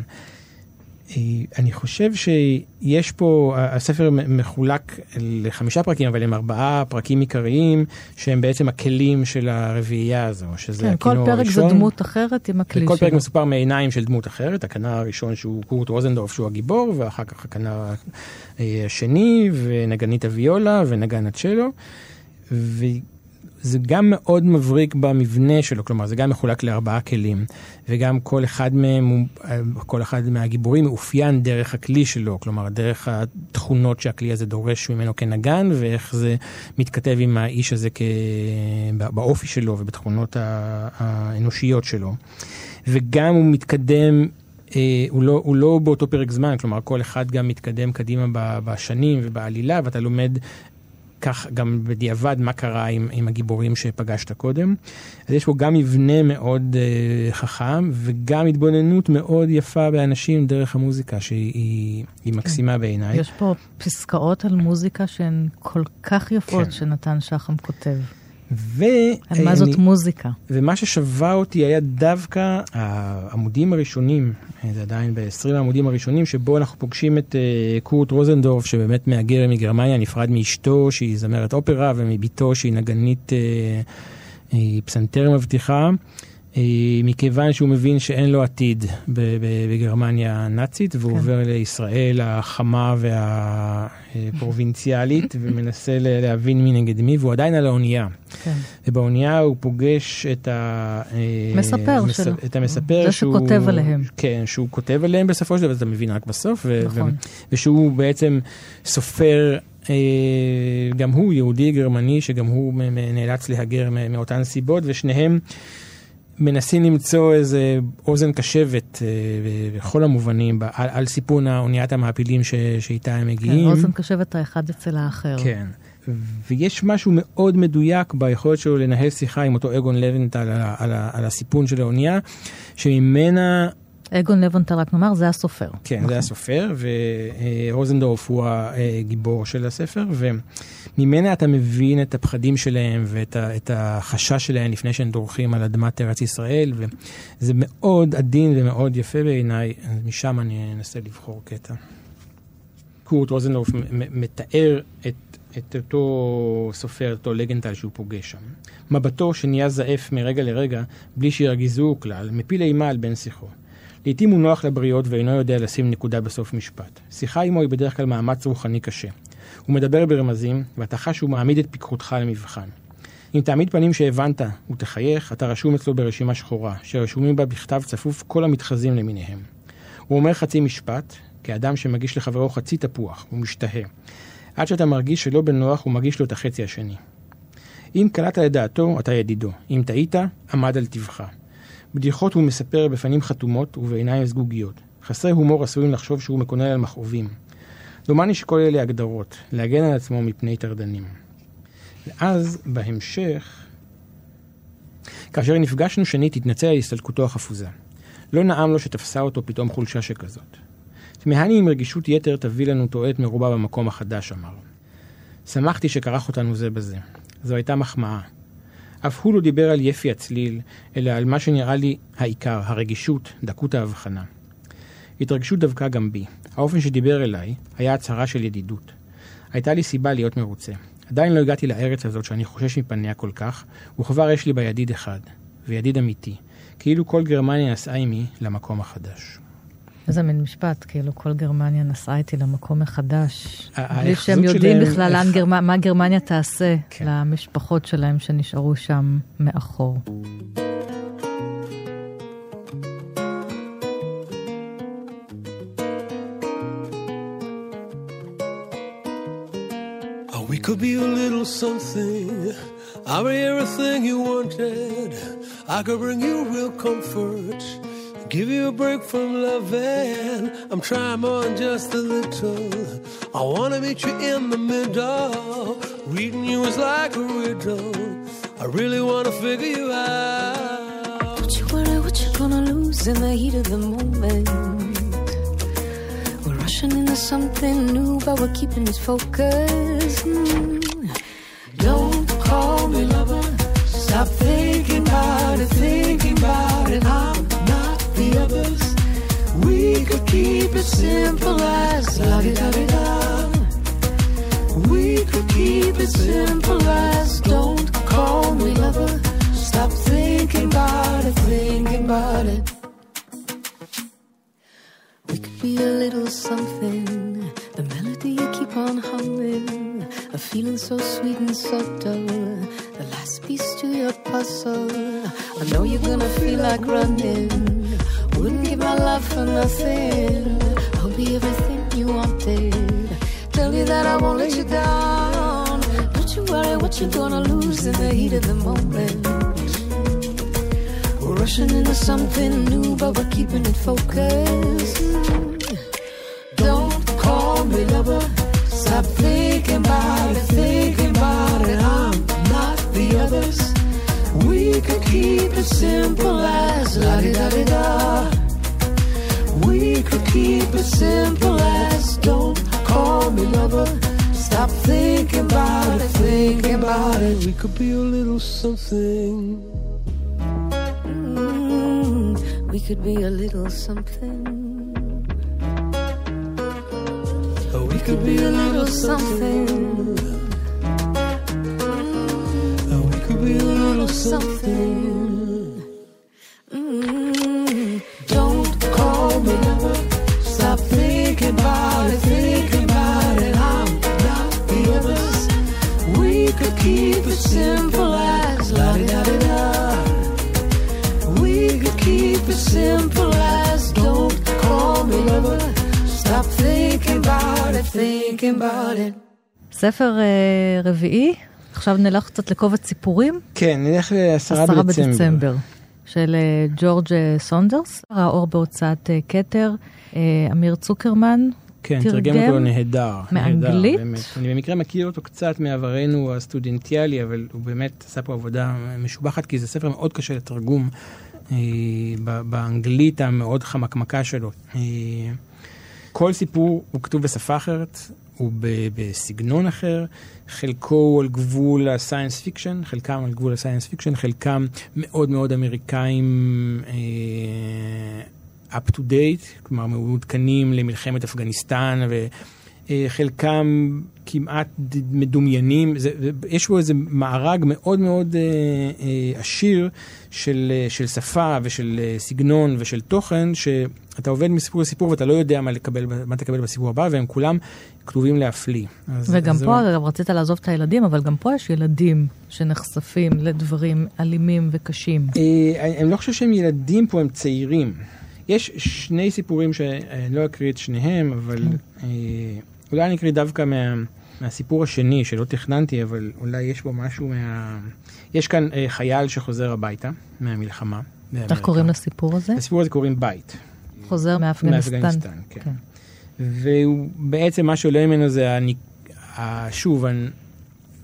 אה, אני חושב שיש פה, הספר מחולק לחמישה פרקים, אבל הם ארבעה פרקים עיקריים, שהם בעצם הכלים של הרביעייה הזו, שזה כן, כל הכינור פרק הראשון. זה דמות אחרת עם הכלי וכל פרק שלו. מסופר מעיניים של דמות אחרת, הכנר הראשון שהוא קורט רוזנדורף שהוא הגיבור, ואחר כך הכנר אה, השני, ונגנית הוויולה, ונגן הצ'לו. וזה גם מאוד מבריק במבנה שלו, כלומר זה גם מחולק לארבעה כלים, וגם כל אחד מהם, כל אחד מהגיבורים מאופיין דרך הכלי שלו, כלומר דרך התכונות שהכלי הזה דורש ממנו כנגן, ואיך זה מתכתב עם האיש הזה כ... באופי שלו ובתכונות האנושיות שלו. וגם הוא מתקדם אה, הוא, לא, הוא לא באותו פרק זמן, כלומר כל אחד גם מתקדם קדימה בשנים ובעלילה, ואתה לומד כך גם בדיעבד מה קרה עם, עם הגיבורים שפגשת קודם. אז יש פה גם מבנה מאוד אה, חכם, וגם התבוננות מאוד יפה באנשים דרך המוזיקה, שהיא היא מקסימה בעיניי. יש פה פסקאות על מוזיקה שהן כל כך יפות כן. שנתן שחם כותב. ו... על מה אה, זאת אני- מוזיקה. ומה ששבה אותי היה דווקא העמודים הראשונים, זה עדיין ב-20 העמודים הראשונים, שבו אנחנו פוגשים את uh, קורט רוזנדורף, שבאמת מהגר מגרמניה, נפרד מאשתו, שהיא זמרת אופרה, ומביתו, שהיא נגנית uh, היא פסנתר מבטיחה. אה, מכיוון שהוא מבין שאין לו עתיד בגרמניה הנאצית, והוא כן. עובר לישראל החמה והפרובינציאלית, ומנסה להבין מי נגד מי, והוא עדיין על האונייה. כן. ובאונייה הוא פוגש את ה... אה, מספר מס- שלו. את המספר זה שהוא... שכותב עליהם. כן, שהוא כותב עליהם בסופו של דבר, אתה מבין רק בסוף. ו- נכון. ו- ושהוא בעצם סופר, אה, גם הוא יהודי גרמני, שגם הוא נאלץ להגר מאותן סיבות, ושניהם מנסים למצוא איזה אוזן קשבת אה, בכל המובנים, על, על סיפון האוניית המעפילים ש- שאיתה הם כן, מגיעים. אוזן קשבת האחד אצל האחר. כן. ויש משהו מאוד מדויק ביכולת שלו לנהל שיחה עם אותו אגון לבנטל על, על, ה- על הסיפון של האונייה, שממנה, אגון לבנטל, רק נאמר, זה הסופר. כן, זה הסופר, ורוזנדורף הוא הגיבור של הספר, וממנה אתה מבין את הפחדים שלהם ואת ה- את החשש שלהם לפני שהם דורכים על אדמת ארץ ישראל, וזה מאוד עדין ומאוד יפה בעיניי, משם אני אנסה לבחור קטע. קורט רוזנדורף מתאר את, את אותו סופר, אותו לגנטל שהוא פוגש שם. מבטו שנהיה זעף מרגע לרגע, בלי שירגיזוהו כלל, מפיל אימה על בן שיחו. לעתים הוא נוח לבריות ואינו יודע לשים נקודה בסוף משפט. שיחה עמו היא בדרך כלל מאמץ רוחני קשה. הוא מדבר ברמזים, ואתה חש שהוא מעמיד את פיקחותך למבחן. אם תעמיד פנים שהבנת ותחייך, אתה רשום אצלו ברשימה שחורה, שרשומים בה בכתב צפוף כל המתחזים למיניהם. הוא אומר חצי משפט, כאדם שמגיש לחברו חצי תפוח, הוא משתהה. עד שאתה מרגיש שלא בנוח, הוא מגיש לו את החצי השני. אם קלעת לדעתו, אתה ידידו. אם טעית, עמד על טבחה. בדיחות הוא מספר בפנים חתומות ובעיניים סגוגיות. חסרי הומור עשויים לחשוב שהוא מקונן על מכאובים. דומני שכל אלה הגדרות, להגן על עצמו מפני טרדנים. ואז, בהמשך, כאשר נפגשנו שנית, התנצל על הסתלקותו החפוזה. לא נעם לו שתפסה אותו פתאום חולשה שכזאת. תמהני אם רגישות יתר תביא לנו תועלת מרובה במקום החדש, אמר. שמחתי שכרך אותנו זה בזה. זו הייתה מחמאה. אף הוא לא דיבר על יפי הצליל, אלא על מה שנראה לי העיקר, הרגישות, דקות ההבחנה. התרגשות דבקה גם בי. האופן שדיבר אליי היה הצהרה של ידידות. הייתה לי סיבה להיות מרוצה. עדיין לא הגעתי לארץ הזאת שאני חושש מפניה כל כך, וכבר יש לי בה ידיד אחד, וידיד אמיתי, כאילו כל גרמניה נסעה עימי למקום החדש. איזה מין משפט, כאילו כל גרמניה נסעה איתי למקום מחדש. בלי שהם יודעים שלהם- בכלל לאן איך- גרמ- מה גרמניה תעשה כן. למשפחות שלהם שנשארו שם מאחור. Oh, we could be a little something. I'll be everything you wanted. I could bring you real comfort. Give you a break from loving. I'm trying more than just a little. I wanna meet you in the middle. Reading you is like a riddle. I really wanna figure you out. Don't you worry what you're gonna lose in the heat of the moment. We're rushing into something new, but we're keeping it focused. Hmm. Don't call me lover. Stop thinking about it, thinking about it. I'm others. We could keep it simple as la di da di da. We could keep it simple as don't call me lover. Stop thinking about it, thinking about it. We could be a little something. The melody you keep on humming. A feeling so sweet and subtle. The last piece to your puzzle. I know you're gonna feel like running. Wouldn't give my love for nothing. I'll be everything you wanted. Tell you that I won't let you down. Don't you worry what you're gonna lose in the heat of the moment. We're rushing into something new, but we're keeping it focused. Don't call me lover. Stop thinking about it, thinking about it. I'm not the others. We could keep it simple as la di da di da. We could keep it simple as don't call me lover. Stop thinking about it, thinking about it. We could be a little something. Mm, we could be a little something. Oh, we Could be a little something. something. Don't call me lover. Stop thinking about it, thinking about it. I'm not the. We could keep it simple as la di da di da. We could keep it simple as don't call me lover. Stop thinking about it, thinking about it. ספר רביעי, עכשיו נלך קצת לקובץ סיפורים. כן, נלך לעשרה עשרה בדצמבר. בדצמבר, של אה, ג'ורג' אה, סונדרס, האור בהוצאת אה, כתר, אמיר צוקרמן. כן, תרגם אותו נהדר. מאנגלית? נהדר, באמת. אני במקרה מכיר אותו קצת מעברנו הסטודנטיאלי, אבל הוא באמת עשה פה עבודה משובחת, כי זה ספר מאוד קשה לתרגום באנגלית המאוד חמקמקה שלו. כל סיפור הוא כתוב בשפה אחרת, הוא בסגנון אחר, חלקו הוא על גבול ה science fiction, חלקם על גבול ה science fiction, חלקם מאוד מאוד אמריקאים אה, up to date, כלומר מעודכנים למלחמת אפגניסטן, וחלקם כמעט ד- מדומיינים. זה, יש פה איזה מארג מאוד מאוד אה, אה, עשיר של, אה, של שפה ושל אה, סגנון ושל תוכן, שאתה עובד מסיפור לסיפור ואתה לא יודע מה, לקבל, מה תקבל בסיפור הבא, והם כולם כתובים להפליא. אז- וגם אז פה, זה- אגב, רצית לעזוב את הילדים, אבל גם פה יש ילדים שנחשפים לדברים אלימים וקשים. אה, אני לא חושב שהם ילדים פה, הם צעירים. יש שני סיפורים שאני לא אקריא את שניהם, אבל אה, אולי אני אקריא דווקא מה, מהסיפור השני, שלא תכננתי, אבל אולי יש בו משהו מה... יש כאן אה, חייל שחוזר הביתה מהמלחמה. איך. קוראים לסיפור הזה? לסיפור הזה קוראים בית. חוזר מאפגניסטן. מאפגניסטן, כן. כן. ובעצם מה שעולה ממנו זה, הניק... ה... שוב,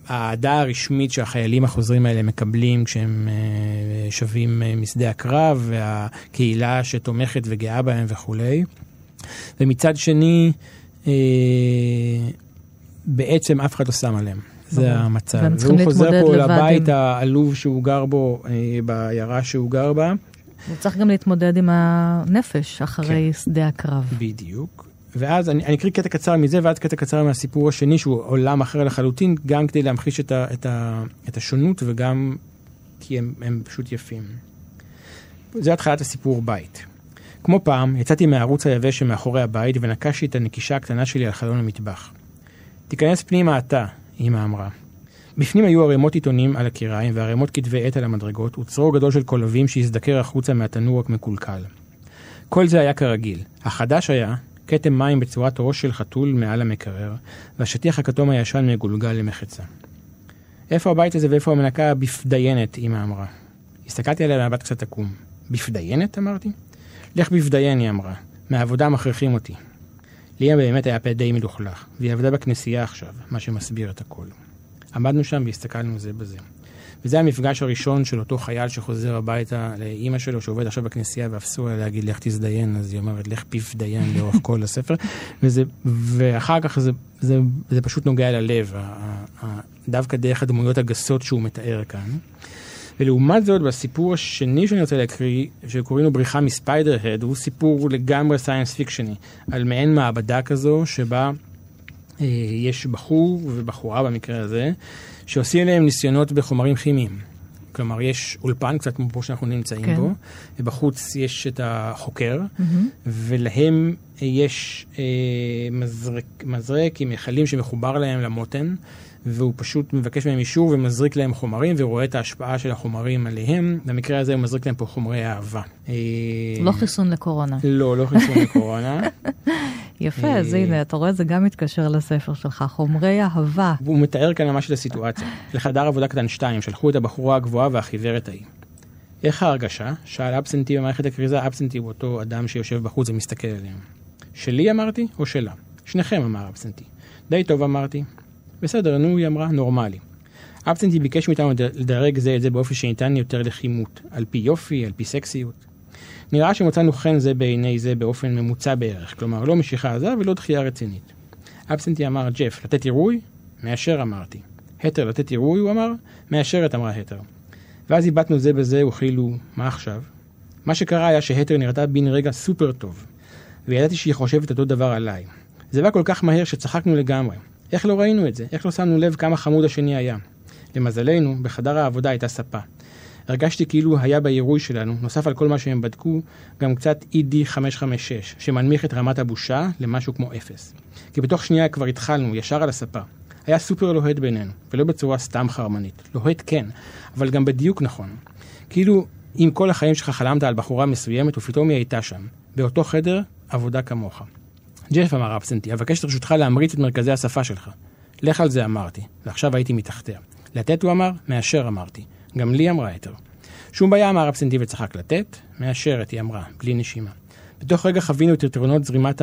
האהדה הרשמית שהחיילים החוזרים האלה מקבלים כשהם אה, שבים אה, משדה הקרב, והקהילה שתומכת וגאה בהם וכולי. ומצד שני, אה, בעצם אף אחד לא שם עליהם. זה ברור. המצב. והוא חוזר פה לבית עם- העלוב שהוא גר בו, בעיירה שהוא גר בה. הוא צריך גם להתמודד עם הנפש אחרי כן. שדה הקרב. בדיוק. ואז אני, אני אקריא קטע קצר מזה ואז קטע קצר מהסיפור השני שהוא עולם אחר לחלוטין, גם כדי להמחיש את, ה, את, ה, את השונות וגם כי הם, הם פשוט יפים. זה התחלת הסיפור בית. כמו פעם, יצאתי מהערוץ היבש שמאחורי הבית ונקשתי את הנקישה הקטנה שלי על חלון המטבח. תיכנס פנימה אתה, אמא אמרה. בפנים היו ערימות עיתונים על הקיריים וערימות כתבי עת על המדרגות וצרור גדול של קולבים שהזדקר החוצה מהתנור המקולקל. כל זה היה כרגיל. החדש היה כתם מים בצורת ראש של חתול מעל המקרר, והשטיח הכתום הישן מגולגל למחצה. איפה הבית הזה ואיפה המנקה הבפדיינת, אמא אמרה. הסתכלתי עליה במבט קצת עקום. בפדיינת? אמרתי. לך בפדיין, היא אמרה. מהעבודה מכריחים אותי. ליה באמת היה פה די מלוכלך, והיא עבדה בכנסייה עכשיו, מה שמסביר את הכל. עמדנו שם והסתכלנו זה בזה. וזה המפגש הראשון של אותו חייל שחוזר הביתה לאימא שלו שעובד עכשיו בכנסייה ואסור לה להגיד לך תזדיין, אז היא אומרת לך פיף דיין לאורך כל הספר. וזה, ואחר כך זה, זה, זה פשוט נוגע ללב, דווקא דרך הדמויות הגסות שהוא מתאר כאן. ולעומת זאת, בסיפור השני שאני רוצה להקריא, שקוראים לו בריחה מספיידר-הד, הוא סיפור לגמרי סיינס פיקשני, על מעין מעבדה כזו, שבה אה, יש בחור ובחורה במקרה הזה, שעושים להם ניסיונות בחומרים כימיים. כלומר, יש אולפן, קצת כמו פה שאנחנו נמצאים כן. בו, ובחוץ יש את החוקר, ולהם אה, יש אה, מזרק, מזרק עם מכלים שמחובר להם למותן, והוא פשוט מבקש מהם אישור ומזריק להם חומרים, ורואה את ההשפעה של החומרים עליהם. במקרה הזה הוא מזריק להם פה חומרי אהבה. אה, לא חיסון לקורונה. לא, לא חיסון לקורונה. יפה, אה, אז הנה, אתה רואה, זה גם מתקשר לספר שלך, חומרי אהבה. והוא מתאר כאן ממש את הסיטואציה. לחדר עבודה קטן 2, שלחו את הבחורה הגבוהה והחיוורת ההיא. איך ההרגשה? שאל אבסנטי במערכת הכריזה, אבסנטי הוא אותו אדם שיושב בחוץ ומסתכל עליהם. שלי אמרתי, או שלה? שניכם, אמר אבסנטי. די טוב אמרתי. בסדר, נו, היא אמרה, נורמלי. אבסנטי ביקש מאיתנו לד- לדרג זה את זה באופן שניתן יותר לכימות, על פי יופי, על פי סקסיות. נראה שמצאנו חן זה בעיני זה באופן ממוצע בערך, כלומר לא משיכה עזה ולא דחייה רצינית. אבסנטי אמר, ג'ף, לתת עירוי? מאשר אמרתי. התר לתת עירוי, הוא אמר? מאשרת, אמרה התר. ואז איבדנו זה בזה, וכאילו, מה עכשיו? מה שקרה היה שהתר נראתה בן רגע סופר טוב, וידעתי שהיא חושבת אותו דבר עליי. זה בא כל כך מהר שצחקנו לגמרי. איך לא ראינו את זה? איך לא שמנו לב כמה חמוד השני היה? למזלנו, בחדר העבודה הייתה ספה. הרגשתי כאילו היה בעירוי שלנו, נוסף על כל מה שהם בדקו, גם קצת ED 556, שמנמיך את רמת הבושה למשהו כמו אפס. כי בתוך שנייה כבר התחלנו, ישר על הספה. היה סופר לוהט בינינו, ולא בצורה סתם חרמנית. לוהט כן, אבל גם בדיוק נכון. כאילו, אם כל החיים שלך חלמת על בחורה מסוימת, ופתאום היא הייתה שם, באותו חדר, עבודה כמוך. ג'ף אמר אפסנטי, אבקש את רשותך להמריץ את מרכזי השפה שלך. לך על זה אמרתי, ועכשיו הייתי מתחתיה. לתת הוא אמר, מאשר אמרתי. גם לי אמרה היתר. שום בעיה אמר אפסנטי וצחק לתת, מאשרת היא אמרה, בלי נשימה. בתוך רגע חווינו את יתרונות זרימת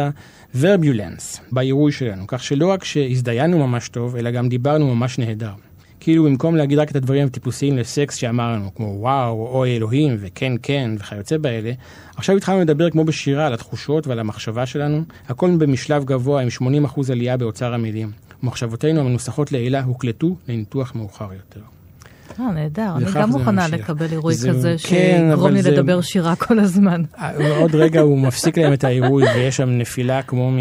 הוורביולנס בעירוי שלנו, כך שלא רק שהזדיינו ממש טוב, אלא גם דיברנו ממש נהדר. כאילו במקום להגיד רק את הדברים הטיפוסיים לסקס שאמרנו, כמו וואו, אוי אלוהים, וכן כן, וכיוצא באלה, עכשיו התחלנו לדבר כמו בשירה על התחושות ועל המחשבה שלנו, הכל במשלב גבוה עם 80% עלייה באוצר המילים. ומחשבותינו המנוסחות לעילה הוקלטו לניתוח מאוחר יותר. אה, נהדר. אני גם מוכנה. לקבל עירוי זה- כזה, כן, שיגרום לי לדבר שירה כל הזמן. אה, עוד רגע הוא מפסיק להם את העירוי, ויש שם נפילה כמו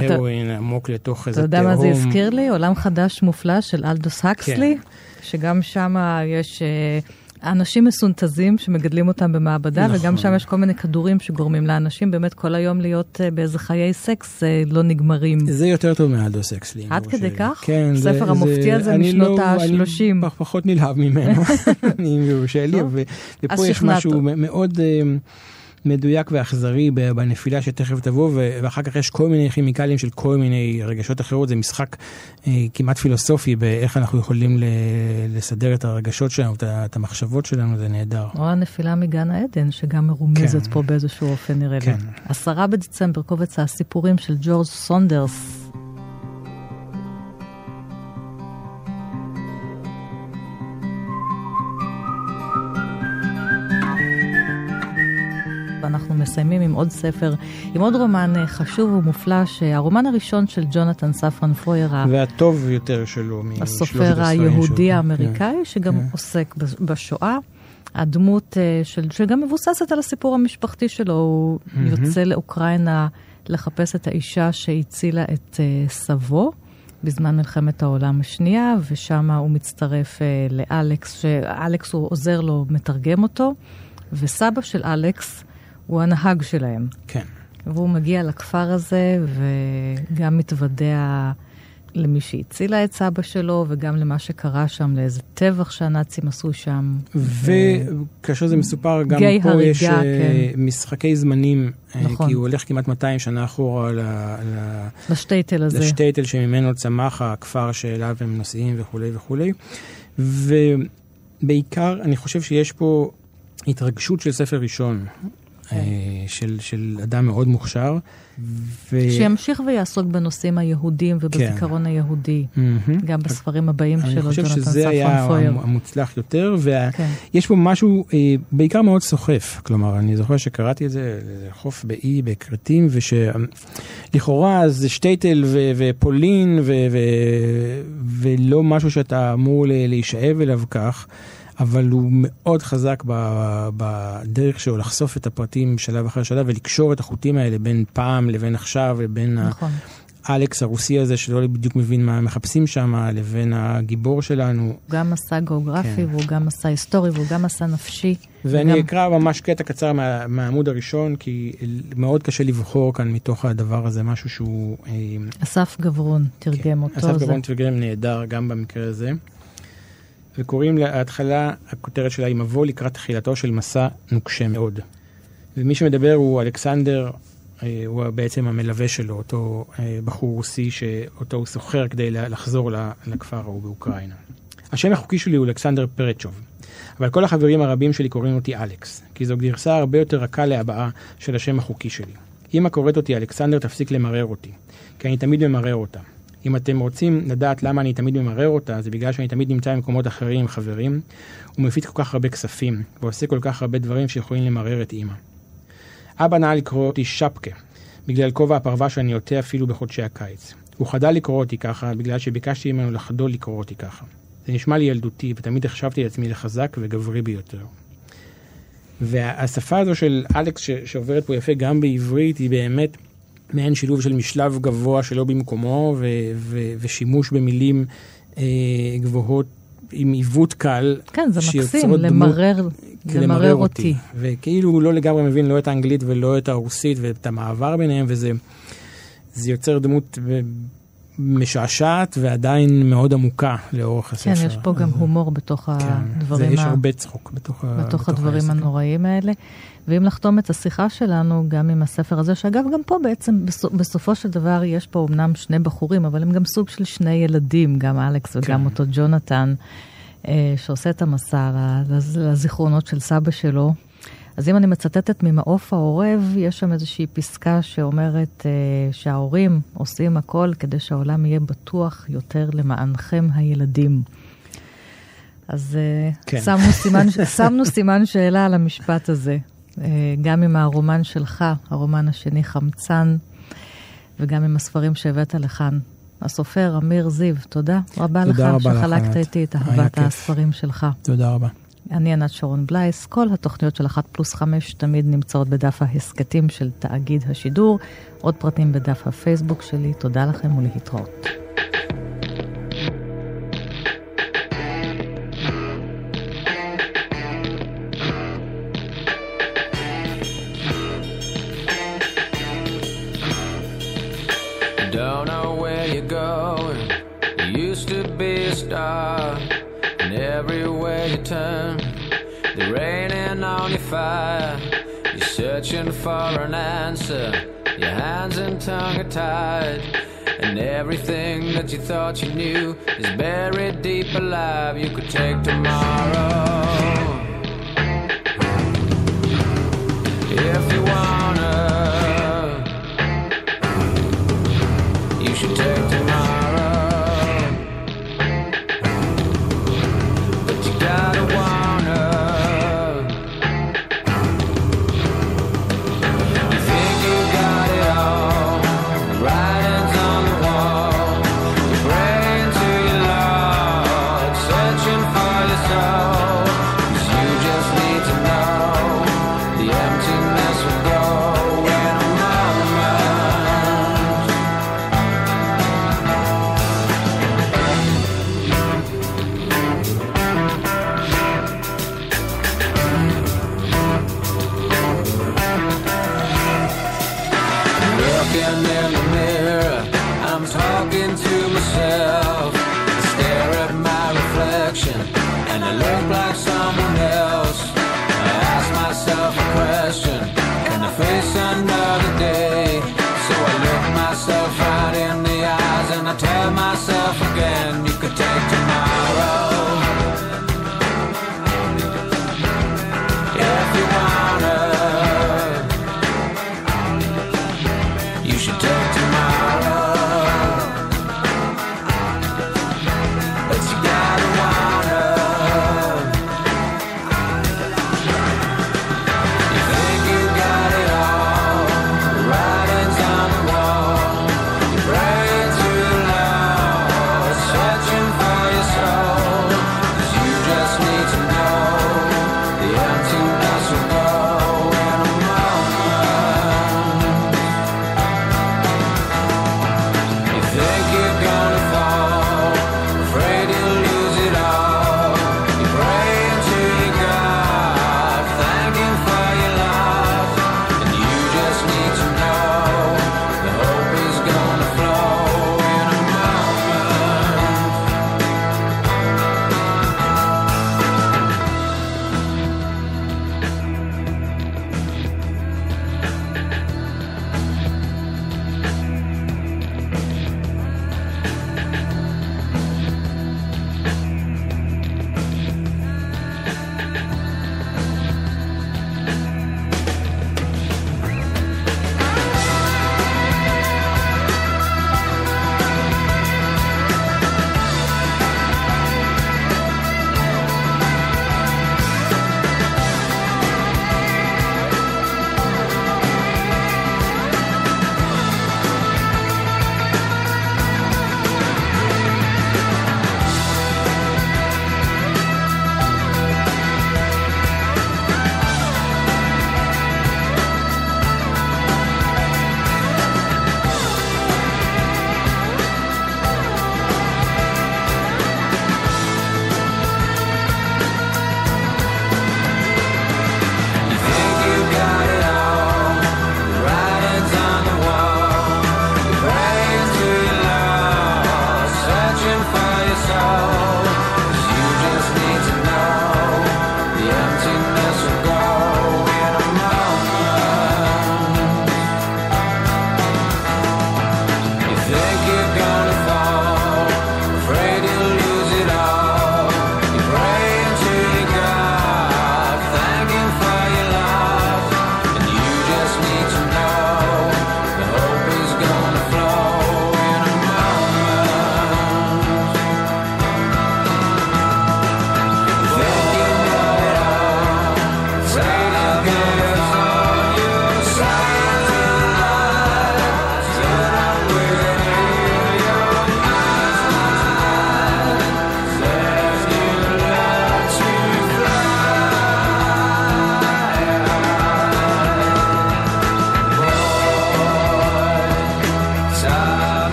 מהרואין עמוק לתוך אתה איזה יודע תהום. מה זה הזכיר לי? עולם חדש מופלא של אלדוס הקסלי, שגם שם יש אה, אנשים מסונתזים שמגדלים אותם במעבדה, נכון. וגם שם יש כל מיני כדורים שגורמים לאנשים באמת כל היום להיות אה, באיזה חיי סקס אה, לא נגמרים. זה יותר טוב מאלדוס אקסלי. עד כדי שלי. כך? כן, זה- הספר המופתי הזה אני משנות לא- ה-30. אני פח- פחות נלהב ממנו, אם יורשה לי, ופה יש. משהו מאוד אה, מדויק ואכזרי בנפילה שתכף תבוא, ואחר כך יש כל מיני כימיקלים של כל מיני רגשות אחרות, זה משחק אה, כמעט פילוסופי באיך אנחנו יכולים לסדר את הרגשות שלנו, את המחשבות שלנו, זה נהדר. או הנפילה מגן העדן, שגם מרומזת כן. פה באיזשהו אופן נראה לי. כן. עשרה בדצמבר, קובץ הסיפורים של ג'ורג' סונדרס. ואנחנו מסיימים עם עוד ספר, עם עוד רומן אה, חשוב ומופלא, שהרומן הראשון של ג'ונתן ספרן פויר, והטוב יותר שלו הסופר. היהודי כן. האמריקאי, שגם כן. עוסק בש- בשואה. הדמות אה, של, שגם מבוססת על הסיפור המשפחתי שלו, הוא יוצא לאוקראינה לחפש את האישה שהצילה את אה, סבו בזמן מלחמת העולם השנייה, ושם הוא מצטרף אה, לאלכס, שאלכס הוא עוזר לו, מתרגם אותו, וסבא של אלכס הוא הנהג שלהם. כן. והוא מגיע לכפר הזה וגם מתוודע למי שהצילה את סבא שלו וגם למה שקרה שם, לאיזה טבח שהנאצים עשו שם. וכאשר זה מסופר, גם פה יש הריגה, אה, כן. משחקי זמנים, אה, נכון. כי הוא הולך כמעט 200 שנה אחורה ל- ל- לשטייטל הזה. לשטייטל שממנו צמח הכפר שאליו הם נוסעים וכולי וכולי. ובעיקר, אני חושב שיש פה התרגשות של ספר ראשון, כן. אה, של, של אדם מאוד מוכשר. ו... שימשיך ויעסוק בנושאים היהודים ובזיכרון היהודי, מהמם. גם בספרים הבאים אני שלו, חושב ג'ונתן שזה היה ספרן פויר. המ- המוצלח יותר, כן. ויש פה משהו אה, בעיקר מאוד סוחף. כלומר, אני זוכר שקראתי את זה, חוף באי, בכרתים, ושלכאורה זה שטייטל ו- ופולין, ו- ו- ולא משהו שאתה אמור להישאב אליו כך. אבל הוא מאוד חזק בדרך שלו לחשוף את הפרטים שלב אחר שלב ולקשור את החוטים האלה בין פעם לבין עכשיו לבין נכון. אלכס הרוסי הזה שלא בדיוק מבין מה מחפשים שם, לבין הגיבור שלנו. הוא גם מסע גיאוגרפי, כן. והוא גם מסע היסטורי, והוא גם מסע נפשי. ואני וגם- אקרא ממש קטע קצר מה, מהעמוד הראשון, כי מאוד קשה לבחור כאן מתוך הדבר הזה משהו שהוא... אה, אסף גברון תרגם אותו. אסף זה- גרון תרגם נהדר גם במקרה הזה. וקוראים להתחלה, הכותרת שלה היא מבוא לקראת תחילתו של מסע נוקשה מאוד. ומי שמדבר הוא אלכסנדר, אה, הוא בעצם המלווה שלו, אותו אה, בחור רוסי שאותו הוא סוחר כדי לחזור לכפר ההוא באוקראינה. השם החוקי שלי הוא אלכסנדר פרצ'וב, אבל כל החברים הרבים שלי קוראים אותי אלכס, כי זו גרסה הרבה יותר רכה להבעה של השם החוקי שלי. אמא קוראת אותי אלכסנדר, תפסיק למרר אותי, כי אני תמיד ממרר אותה. אם אתם רוצים לדעת למה אני תמיד ממרר אותה, זה בגלל שאני תמיד נמצא במקומות אחרים עם חברים, ומפיץ כל כך הרבה כספים, ועושה כל כך הרבה דברים שיכולים למרר את אמא. אבא נהג לקרוא אותי שפקה, בגלל כובע הפרווה שאני עוטה אפילו בחודשי הקיץ. הוא חדל לקרוא אותי ככה, בגלל שביקשתי ממנו לחדול לקרוא אותי ככה. זה נשמע לי ילדותי, ותמיד החשבתי לעצמי לחזק וגברי ביותר. והשפה הזו של אלכס ש- שעוברת פה יפה גם בעברית, היא באמת מעין שילוב של משלב גבוה שלא במקומו, ו- ו- ושימוש במילים אה, גבוהות עם עיוות קל. כן, זה מקסים, שיוצרות דמות- למרר, כדי למרר אותי. וכאילו הוא לא לגמרי מבין לא את האנגלית ולא את הרוסית ואת המעבר ביניהם, וזה זה יוצר דמות ב- משעשעת ועדיין מאוד עמוקה לאורך הספר. כן, יש פה גם אז- הומור בתוך כן, הדברים ויש ה- הרבה צחוק בתוך, ה- בתוך הדברים העסק. הנוראים האלה. ואם לחתום את השיחה שלנו גם עם הספר הזה, שאגב, גם פה בעצם, בסו- בסופו של דבר, יש פה אמנם שני בחורים, אבל הם גם סוג של שני ילדים, גם אלכס וגם כן. אותו ג'ונתן, אה, שעושה את המסע לזיכרונות של סבא שלו. אז אם אני מצטטת ממעוף העורב, יש שם איזושהי פסקה שאומרת אה, שההורים עושים הכל כדי שהעולם יהיה בטוח יותר למענכם הילדים. אז אה, כן. שמנו, סימן, שמנו סימן שאלה על המשפט הזה. אה, גם עם הרומן שלך, הרומן השני חמצן, וגם עם הספרים שהבאת לכאן. הסופר אמיר זיו, תודה רבה לך תודה רבה לך, שחלקת ענת. איתי את אהבת. הספרים שלך. תודה רבה. אני ענת שרון בלייס, כל התוכניות של אחת פלוס חמש תמיד נמצאות בדף ההסכתים של תאגיד השידור, עוד פרטים בדף הפייסבוק שלי, תודה לכם ולהתראות. Everywhere you turn, they're raining on your fire. You're searching for an answer. Your hands and tongue are tied, and everything that you thought you knew is buried deep alive. You could take tomorrow.